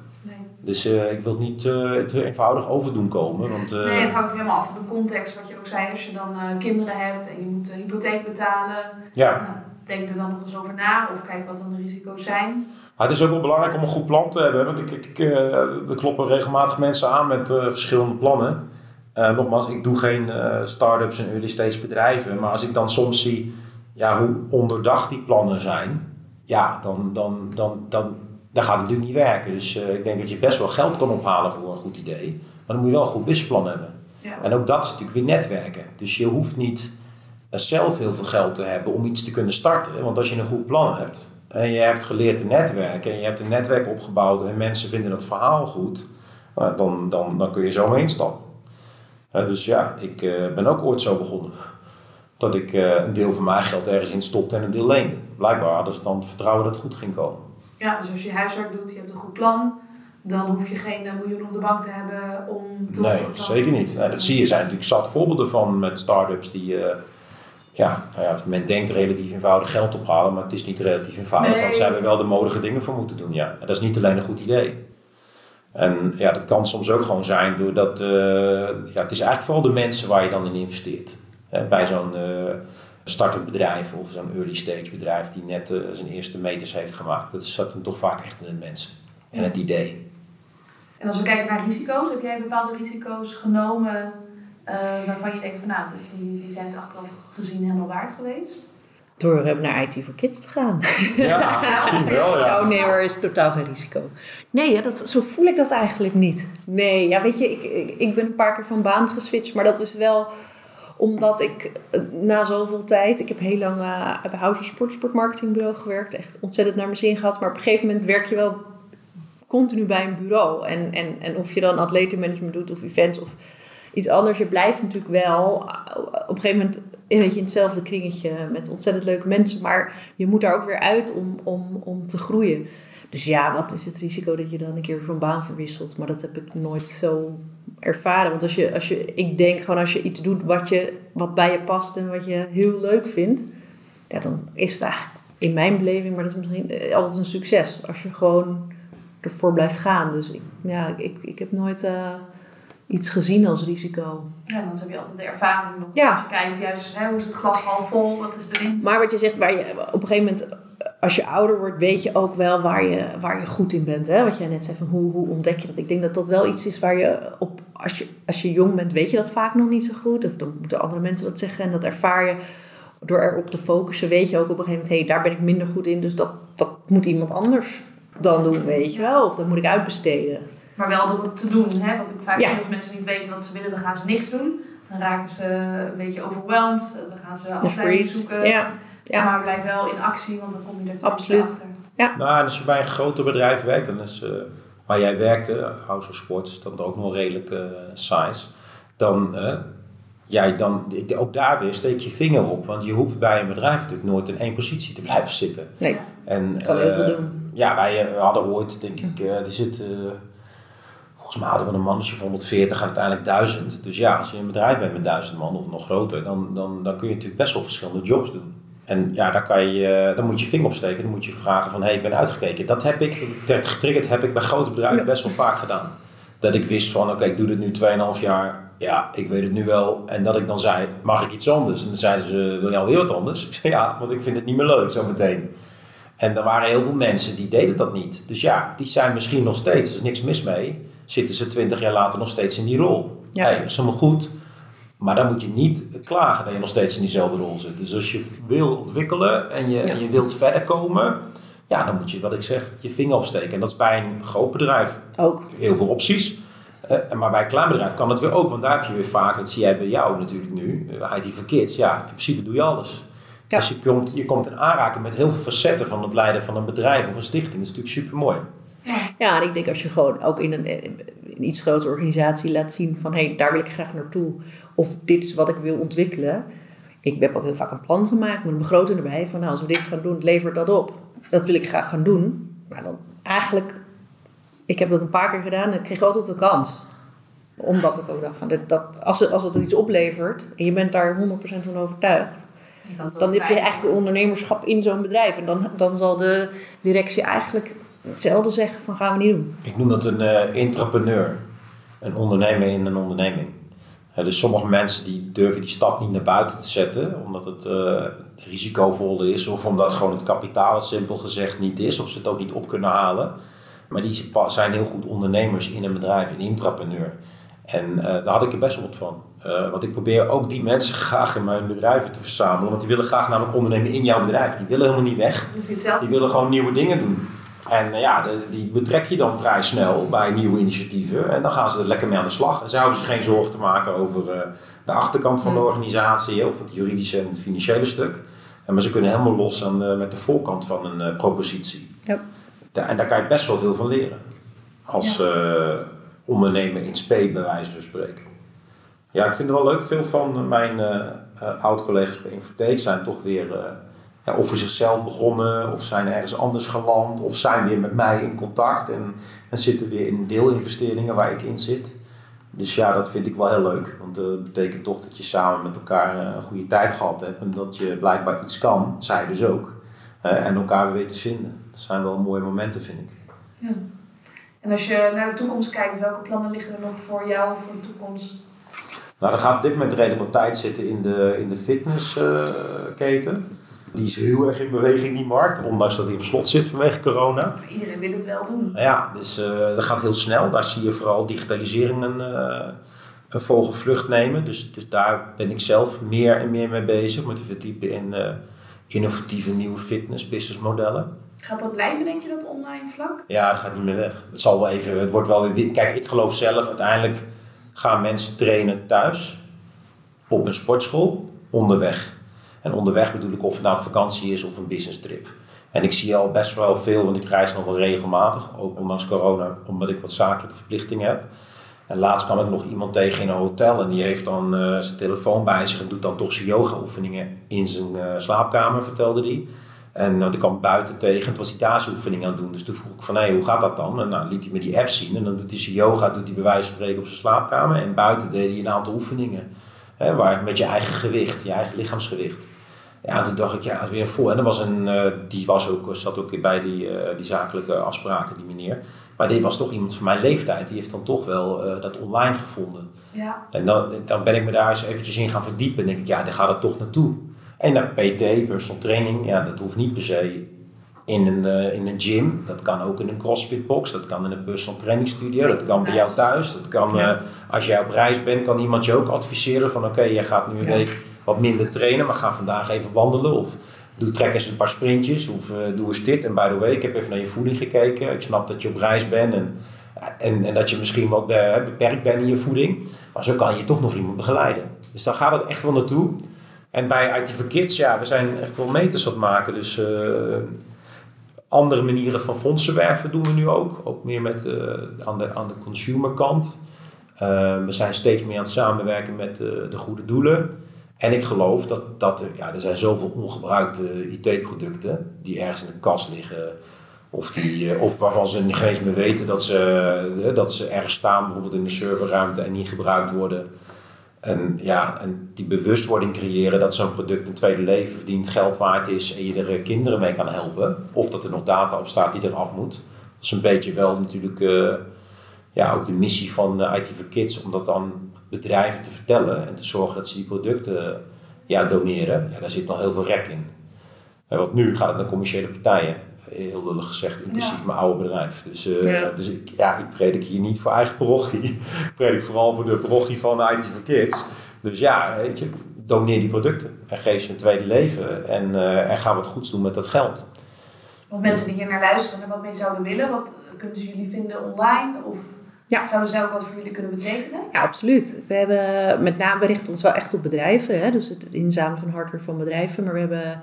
Dus eh, ik wil het niet eh, te eenvoudig overdoen komen. Want, eh, nee, het hangt helemaal af van de context, wat je ook zei. Als je dan kinderen hebt en je moet de hypotheek betalen, ja. denk er dan nog eens over na of kijk wat dan de risico's zijn. Het is ook wel belangrijk om een goed plan te hebben. Want ik, ik, er kloppen regelmatig mensen aan met verschillende plannen. Nogmaals, ik doe geen start-ups en early stage bedrijven. Maar als ik dan soms zie ja, hoe onderdacht die plannen zijn, ja, dan, dan, dan, dan, dan gaat het natuurlijk niet werken. Dus eh, ik denk dat je best wel geld kan ophalen voor een goed idee. Maar dan moet je wel een goed businessplan hebben. Ja. En ook dat is natuurlijk weer netwerken. Dus je hoeft niet eh, zelf heel veel geld te hebben om iets te kunnen starten. Want als je een goed plan hebt en je hebt geleerd te netwerken en je hebt een netwerk opgebouwd en mensen vinden het verhaal goed, nou, dan, dan, dan kun je zo mee instappen. Eh, dus ja, ik eh, ben ook ooit zo begonnen. Dat ik een deel van mijn geld ergens in stopte en een deel leende. Blijkbaar hadden ze dan vertrouwen dat het goed ging komen. Ja, dus als je huiswerk doet, je hebt een goed plan, dan hoef je geen eh, miljoen op de bank te hebben om te Nee, zeker niet. Nou, dat zie je, er zijn natuurlijk zat voorbeelden van met start-ups die, eh, ja, nou ja, men denkt relatief eenvoudig geld ophalen, maar het is niet relatief eenvoudig, Nee. want ze hebben wel de nodige dingen voor moeten doen. Ja. En dat is niet alleen een goed idee. En ja, dat kan soms ook gewoon zijn doordat, eh, ja, het is eigenlijk vooral de mensen waar je dan in investeert. Hè, bij zo'n startend bedrijf of zo'n early stage bedrijf die net eh, zijn eerste meters heeft gemaakt. Dat zat hem toch vaak echt in de mensen en het idee. En als we kijken naar risico's, heb jij bepaalde risico's genomen eh, waarvan je denkt van nou, die, die zijn het achteraf gezien helemaal waard geweest? Door eh, naar IT voor Kids te gaan. Ja, misschien wel, ja. Oh nee hoor, is totaal geen risico. Nee, ja, dat, zo voel ik dat eigenlijk niet. Nee, ja, weet je, ik, ik, ik ben een paar keer van baan geswitcht, maar dat is wel omdat ik eh, na zoveel tijd, ik heb heel lang eh, bij House of Sport, sportmarketingbureau gewerkt, echt ontzettend naar mijn zin gehad, maar op een gegeven moment werk je wel continu bij een bureau. En, en, en of je dan atletenmanagement doet of events of iets anders, je blijft natuurlijk wel eh, op een gegeven moment in hetzelfde kringetje met ontzettend leuke mensen, maar je moet daar ook weer uit om, om, om te groeien. Dus ja, wat is het risico dat je dan een keer van baan verwisselt? Maar dat heb ik nooit zo ervaren. Want als je, als je, ik denk gewoon als je iets doet wat, je, wat bij je past en wat je heel leuk vindt, ja, dan is het eigenlijk in mijn beleving, maar dat is misschien eh, altijd een succes. Als je gewoon ervoor blijft gaan. Dus ik, ja, ik, ik heb nooit eh, iets gezien als risico. Ja, dan heb je altijd de ervaring nog. Ja. Als je kijkt juist, hè, hoe is het glas half vol, wat is de winst? Maar wat je zegt, waar je op een gegeven moment, als je ouder wordt, weet je ook wel waar je, waar je goed in bent. Hè? Wat jij net zei, van hoe, hoe ontdek je dat? Ik denk dat dat wel iets is waar je op, als je, als je jong bent, weet je dat vaak nog niet zo goed. Of dan moeten andere mensen dat zeggen en dat ervaar je. Door erop te focussen, weet je ook op een gegeven moment, hé, hey, daar ben ik minder goed in, dus dat, dat moet iemand anders dan doen, weet je wel. Of dat moet ik uitbesteden. Maar wel door het te doen, hè? Wat ik vaak Ja. als mensen niet weten wat ze willen, dan gaan ze niks doen. Dan raken ze een beetje overwhelmed, dan gaan ze afleiding zoeken. Ja, ja. Maar blijf wel in actie, want dan kom je er toch Absoluut. achter. Nou, en als je bij een groter bedrijf werkt, dan is eh, waar jij werkte, House of Sports, is dan ook nog redelijk eh size. Dan, eh, jij dan, ook daar weer steek je vinger op. Want je hoeft bij een bedrijf natuurlijk nooit in één positie te blijven zitten. Nee, En, kan heel veel doen. Ja, wij hadden ooit, denk ik, er zit, eh, volgens mij hadden we een mannetje van 140 en uiteindelijk 1000. Dus ja, als je een bedrijf bent met 1000 man of nog groter, dan, dan, dan kun je natuurlijk best wel verschillende jobs doen. En ja, daar kan je, eh, dan moet je vinger opsteken, dan moet je vragen van, hé, hey, ik ben uitgekeken. Dat heb ik, dat getriggerd heb ik bij grote bedrijven best wel vaak gedaan. Dat ik wist van, oké, ik doe dit nu 2,5 jaar, ja, ik weet het nu wel. En dat ik dan zei, mag ik iets anders? En dan zeiden ze, wil je alweer wat anders? Ik zei, ja, want ik vind het niet meer leuk zo meteen. En er waren heel veel mensen die deden dat niet. Dus ja, die zijn misschien nog steeds, er is niks mis mee, zitten ze twintig jaar later nog steeds in die rol. Ja. Hey, helemaal goed. Maar dan moet je niet klagen dat je nog steeds in diezelfde rol zit. Dus als je wil ontwikkelen en je, Ja. en je wilt verder komen, ja, dan moet je, wat ik zeg, je vinger opsteken. En dat is bij een groot bedrijf Ook. heel veel opties. Eh, maar bij een klein bedrijf kan het weer ook, want daar heb je weer vaak, dat zie jij bij jou natuurlijk nu, eh, IT for Kids. Ja, in principe doe je alles. Ja. Dus je komt, je komt in aanraking met heel veel facetten van het leiden van een bedrijf of een stichting. Dat is natuurlijk super mooi. Ja, en ik denk als je gewoon ook in een, in iets grotere organisatie laat zien van hé, hey, daar wil ik graag naartoe. Of dit is wat ik wil ontwikkelen. Ik heb ook heel vaak een plan gemaakt met een begroting erbij. Van nou, als we dit gaan doen, levert dat op. Dat wil ik graag gaan doen. Maar dan eigenlijk, ik heb dat een paar keer gedaan en ik kreeg altijd de kans. Omdat ik ook dacht van, dit, dat, als, het, als het iets oplevert en je bent daar 100% van overtuigd. Dan heb je eigenlijk ondernemerschap in zo'n bedrijf. En dan, dan zal de directie eigenlijk hetzelfde zeggen van gaan we niet doen. Ik noem dat een eh intrapreneur. Een ondernemer in een onderneming. Eh, dus sommige mensen die durven die stap niet naar buiten te zetten, omdat het eh, risicovol is of omdat gewoon het kapitaal simpel gezegd niet is of ze het ook niet op kunnen halen. Maar die zijn heel goed ondernemers in een bedrijf, een intrapreneur. En eh, daar had ik er best wel wat van. Eh, want ik probeer ook die mensen graag in mijn bedrijven te verzamelen. Want die willen graag namelijk ondernemen in jouw bedrijf. Die willen helemaal niet weg. Die willen gewoon nieuwe dingen doen. En eh, ja, de- die betrek je dan vrij snel bij nieuwe initiatieven. En dan gaan ze er lekker mee aan de slag. En ze hoeven zich geen zorgen te maken over eh, de achterkant van de Hmm. organisatie. Of het juridische en het financiële stuk. En, maar ze kunnen helemaal los aan, eh, met de voorkant van een eh, propositie. Ja. Da- en daar kan je best wel veel van leren. Als eh, ondernemer in spe, bij wijze van spreken. Ja, ik vind het wel leuk. Veel van mijn eh eh, oud-collega's bij Infotheek zijn toch weer... ja, of voor zichzelf begonnen, of zijn ergens anders geland, of zijn weer met mij in contact en, en zitten weer in deelinvesteringen waar ik in zit. Dus ja, dat vind ik wel heel leuk, want dat betekent toch dat je samen met elkaar eh, een goede tijd gehad hebt en dat je blijkbaar iets kan, zij dus ook, eh, en elkaar weer te vinden. Dat zijn wel mooie momenten, vind ik. Ja. En als je naar de toekomst kijkt, welke plannen liggen er nog voor jou voor de toekomst? Nou, er gaat op dit moment redelijk wat tijd zitten in de, in de fitnessketen. Die is heel erg in beweging, die markt, ondanks dat hij op slot zit vanwege corona. Maar iedereen wil het wel doen. Nou Ja, dus eh, dat gaat heel snel. Daar zie je vooral digitalisering een, eh, een vogelvlucht nemen. Dus, dus daar ben ik zelf meer en meer mee bezig. Met te verdiepen in eh, innovatieve nieuwe fitness businessmodellen. Gaat dat blijven, denk je, dat online vlak? Ja, dat gaat niet meer weg. Het zal wel even, het wordt wel weer. Kijk, ik geloof zelf, uiteindelijk gaan mensen trainen thuis, op een sportschool, onderweg. En onderweg bedoel ik of het nou vakantie is of een business trip. En ik zie al best wel veel, want ik reis nog wel regelmatig, ook ondanks corona, omdat ik wat zakelijke verplichtingen heb. En laatst kwam ik nog iemand tegen in een hotel en die heeft dan eh, zijn telefoon bij zich en doet dan toch zijn yoga-oefeningen in zijn eh, slaapkamer, vertelde hij. En want ik kwam buiten tegen, en toen was hij daar zijn aan doen. Dus toen vroeg ik van, hé, hoe gaat dat dan? En nou, liet hij me die app zien en dan doet hij zijn yoga, doet hij bij wijze van spreken op zijn slaapkamer. En buiten deed hij een aantal oefeningen, hè, waar met je eigen gewicht, je eigen lichaamsgewicht. Ja, toen dacht ik, ja, het weer vol. En er was een, uh, die was ook, zat ook bij die, uh, die zakelijke afspraken, die meneer. Maar dit was toch iemand van mijn leeftijd. Die heeft dan toch wel uh, dat online gevonden. Ja. En dan, dan ben ik me daar eens eventjes in gaan verdiepen. En denk ik, ja, daar gaat het toch naartoe. En naar PT, personal training, ja, dat hoeft niet per se in een, in een gym. Dat kan ook in een crossfit box. Dat kan in een personal training studio. Dat kan bij jou thuis. Dat kan, als jij op reis bent, kan iemand je ook adviseren van oké, okay, jij gaat nu een week wat minder trainen, maar ga vandaag even wandelen. Of doe trek eens een paar sprintjes. Of uh, doe eens dit. En by the way, ik heb even naar je voeding gekeken. Ik snap dat je op reis bent en, en, en dat je misschien wat beperkt bent in je voeding. Maar zo kan je toch nog iemand begeleiden. Dus dan gaat het echt wel naartoe. En bij IT for Kids, ja, we zijn echt wel meters aan het maken. Dus uh, andere manieren van fondsen werven doen we nu ook. Ook meer met, aan, de, aan de consumerkant. We zijn steeds meer aan het samenwerken met de goede doelen. En ik geloof dat, dat er, ja, er zijn zoveel ongebruikte IT-producten die ergens in de kast liggen. Of, die, of waarvan ze niet eens meer weten dat ze, dat ze ergens staan, bijvoorbeeld in de serverruimte en niet gebruikt worden. En, ja, en die bewustwording creëren dat zo'n product een tweede leven verdient, geld waard is en je er kinderen mee kan helpen. Of dat er nog data op staat die eraf moet. Dat is een beetje wel natuurlijk ja, ook de missie van IT for Kids om dat dan bedrijven te vertellen en te zorgen dat ze die producten ja, doneren. Ja, daar zit nog heel veel rek in. En want nu gaat het naar commerciële partijen. Heel lullig gezegd, inclusief ja. mijn oude bedrijf. Dus, uh, ja. dus ik, ja, ik predik hier niet voor eigen parochie. ik predik vooral voor de parochie van IT for Kids. Dus ja, weet je, doneer die producten en geef ze een tweede leven en, uh, en ga wat goeds doen met dat geld. Want mensen die hier naar luisteren en wat mee zouden willen, wat kunnen ze jullie vinden online? Of ja. zouden zij ook wat voor jullie kunnen betekenen? Ja, absoluut. We hebben met name, we richten ons wel echt op bedrijven, hè? dus het inzamelen van hardware van bedrijven, maar we hebben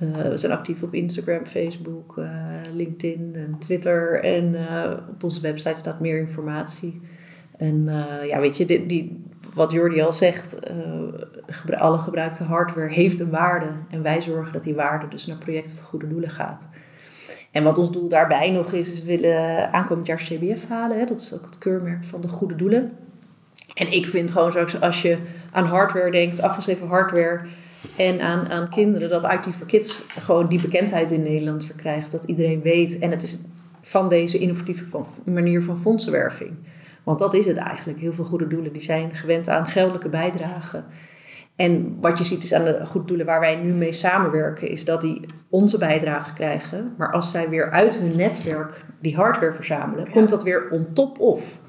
uh, we zijn actief op Instagram, Facebook, uh, LinkedIn en Twitter. En uh, op onze website staat meer informatie. En ja, weet je, die, die, wat Jordi al zegt, alle gebruikte hardware heeft een waarde. En wij zorgen dat die waarde dus naar projecten voor goede doelen gaat. En wat ons doel daarbij nog is, is we willen aankomend jaar CBF halen. Hè? Dat is ook het keurmerk van de goede doelen. En ik vind gewoon zo, als je aan hardware denkt, afgeschreven hardware en aan, aan kinderen, dat IT for Kids gewoon die bekendheid in Nederland verkrijgt. Dat iedereen weet. En het is van deze innovatieve manier van fondsenwerving. Want dat is het eigenlijk. Heel veel goede doelen die zijn gewend aan geldelijke bijdragen. En wat je ziet is aan de goede doelen waar wij nu mee samenwerken, is dat die onze bijdrage krijgen. Maar als zij weer uit hun netwerk die hardware verzamelen, ja. komt dat weer on top of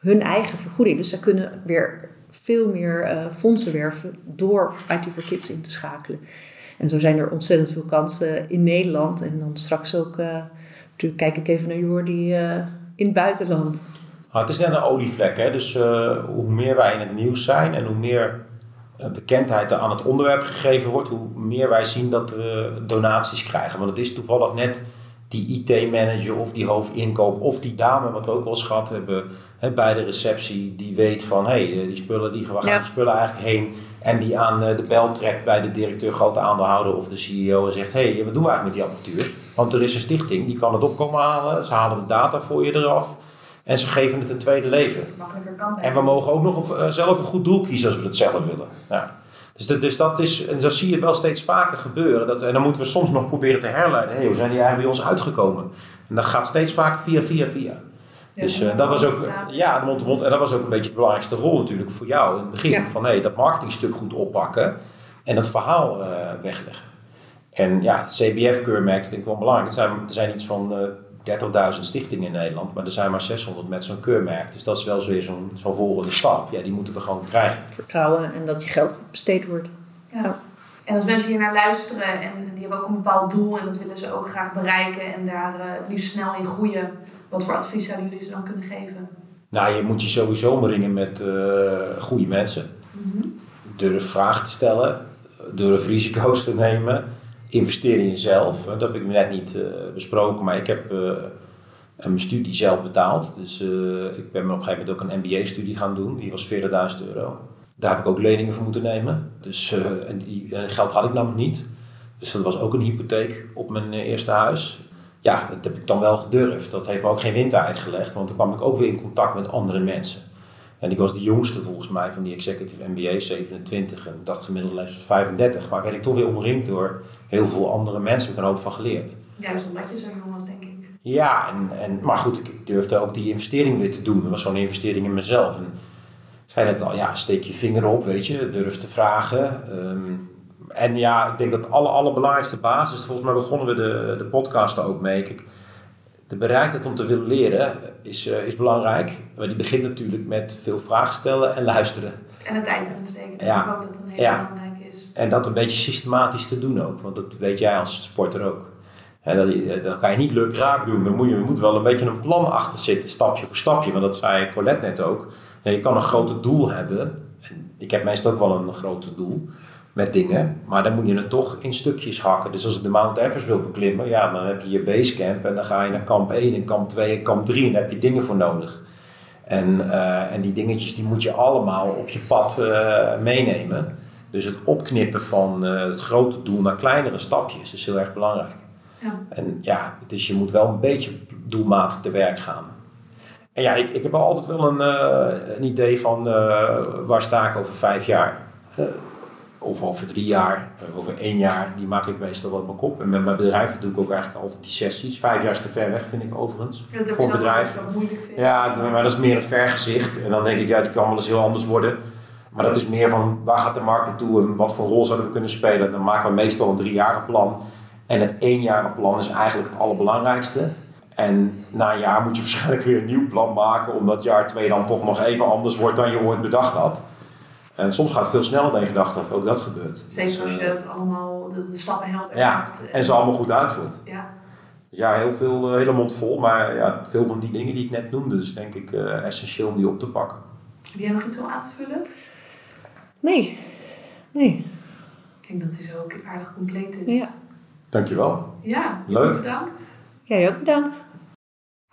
hun eigen vergoeding. Dus ze kunnen weer veel meer uh, fondsen werven door IT for Kids in te schakelen. En zo zijn er ontzettend veel kansen in Nederland. En dan straks ook, uh, natuurlijk kijk ik even naar Jordi uh, in het buitenland. Ah, het is net een olievlek, hè? dus hoe meer wij in het nieuws zijn en hoe meer bekendheid er aan het onderwerp gegeven wordt, hoe meer wij zien dat we donaties krijgen. Want het is toevallig net die IT-manager of die hoofdinkoop of die dame, wat we ook wel eens gehad hebben hè, bij de receptie, die weet van hé, hey, die spullen, die, gaan ja. de spullen eigenlijk heen? En die aan de bel trekt bij de directeur, grote aandeelhouder of de CEO en zegt: hé, hey, wat doen we eigenlijk met die apparatuur? Want er is een stichting die kan het opkomen halen, ze halen de data voor je eraf. En ze geven het een tweede leven. Makkelijker kan En we mogen ook nog zelf een goed doel kiezen als we het zelf willen. Ja. Dus, dat, dus dat is, en dat zie je wel steeds vaker gebeuren. Dat, en dan moeten we soms nog proberen te herleiden. Hé, hey, hoe zijn die eigenlijk bij ons uitgekomen? En dat gaat steeds vaker via, via, via. Ja, dus uh, dat was ook, ja, de mond mond. En dat was ook een beetje de belangrijkste rol natuurlijk voor jou in het begin. Ja. Van hé, hey, dat marketingstuk goed oppakken en dat verhaal uh, wegleggen. En ja, het CBF-keurmerk is denk ik wel belangrijk. Er zijn, er zijn iets van uh, 30.000 stichtingen in Nederland, maar er zijn maar 600 met zo'n keurmerk. Dus dat is wel weer zo'n zo'n volgende stap. Ja, die moeten we gewoon krijgen. Vertrouwen en dat je geld besteed wordt. Ja. En als mensen hier naar luisteren en die hebben ook een bepaald doel en dat willen ze ook graag bereiken en daar uh, het liefst snel in groeien, wat voor advies zouden jullie ze dan kunnen geven? Nou, je moet je sowieso omringen met uh, goede mensen. Mm -hmm. Durf vragen te stellen, durf risico's te nemen, investeer in jezelf. Dat heb ik net niet uh, besproken, maar ik heb mijn studie zelf betaald. Dus ik ben op een gegeven moment ook een MBA-studie gaan doen, die was 40.000 euro. Daar heb ik ook leningen voor moeten nemen. Dus, en die geld had ik namelijk niet. Dus dat was ook een hypotheek op mijn eerste huis. Ja, dat heb ik dan wel gedurfd. Dat heeft me ook geen windeieren gelegd, want dan kwam ik ook weer in contact met andere mensen. En ik was de jongste volgens mij van die executive MBA, 27. En ik dacht gemiddelde leeftijd 35. Maar werd ik toch weer omringd door heel veel andere mensen. Ik heb er ook van geleerd. Juist omdat je zo jong was, denk ik. Ja, en, en, maar goed, ik durfde ook die investering weer te doen. Dat was zo'n investering in mezelf. En ik zei net al, ja, steek je vinger op, weet je, durf te vragen. Ehm, en ja, ik denk dat de aller, allerbelangrijkste basis, volgens mij begonnen we de, de podcast ook mee. De bereidheid om te willen leren is, uh, is belangrijk. Maar die begint natuurlijk met veel vragen stellen en luisteren. En de tijd erin steken. Ik Ja. denk ook dat dat een hele Ja. belangrijke is. En dat een beetje systematisch te doen ook. Want dat weet jij als sporter ook. Hè, dat, kan je niet leuk raak doen. Dan moet je moet wel een beetje een plan achter zitten, stapje voor stapje. Want dat zei Colette net ook. Ja, je kan een groot doel hebben. En ik heb meestal ook wel een groot doel met dingen. Maar dan moet je het toch in stukjes hakken. Dus als ik de Mount Everest wil beklimmen, ja, dan heb je je basecamp. En dan ga je naar kamp 1 en kamp 2 en kamp 3. En daar heb je dingen voor nodig. En, eh, en die dingetjes die moet je allemaal op je pad eh, meenemen. Dus het opknippen van eh, het grote doel naar kleinere stapjes is heel erg belangrijk. Ja. En ja, dus je moet wel een beetje doelmatig te werk gaan. En ja, ik, ik heb altijd wel een, een idee van waar sta ik over vijf jaar. Of over drie jaar, eh, over één jaar. Die maak ik meestal op mijn kop. En met mijn bedrijf doe ik ook eigenlijk altijd die sessies. Vijf jaar is te ver weg, vind ik overigens. Dat voor bedrijf. moeilijk. Ja, maar dat is meer een vergezicht. En dan denk ik, ja, die kan wel eens heel anders worden. Maar dat is meer van, waar gaat de markt naartoe en wat voor rol zouden we kunnen spelen? Dan maken we meestal een driejarig plan. En het éénjarig plan is eigenlijk het allerbelangrijkste. En na een jaar moet je waarschijnlijk weer een nieuw plan maken, omdat jaar twee dan toch nog even anders wordt dan je ooit bedacht had. En soms gaat het veel sneller dan je gedacht had, ook dat gebeurt. Zeker Dus, als je eh, dat allemaal, de, de stappen helder Ja, hebt. en ze allemaal goed uitvoert. Ja. Dus ja, heel veel, eh, hele mond vol, maar ja, veel van die dingen die ik net noemde, is denk ik eh, essentieel om die op te pakken. Heb jij nog iets om aan te vullen? Nee. Nee. Ik denk dat hij zo ook aardig compleet is. Ja. Dankjewel. Ja, Leuk. bedankt. Jij ook bedankt.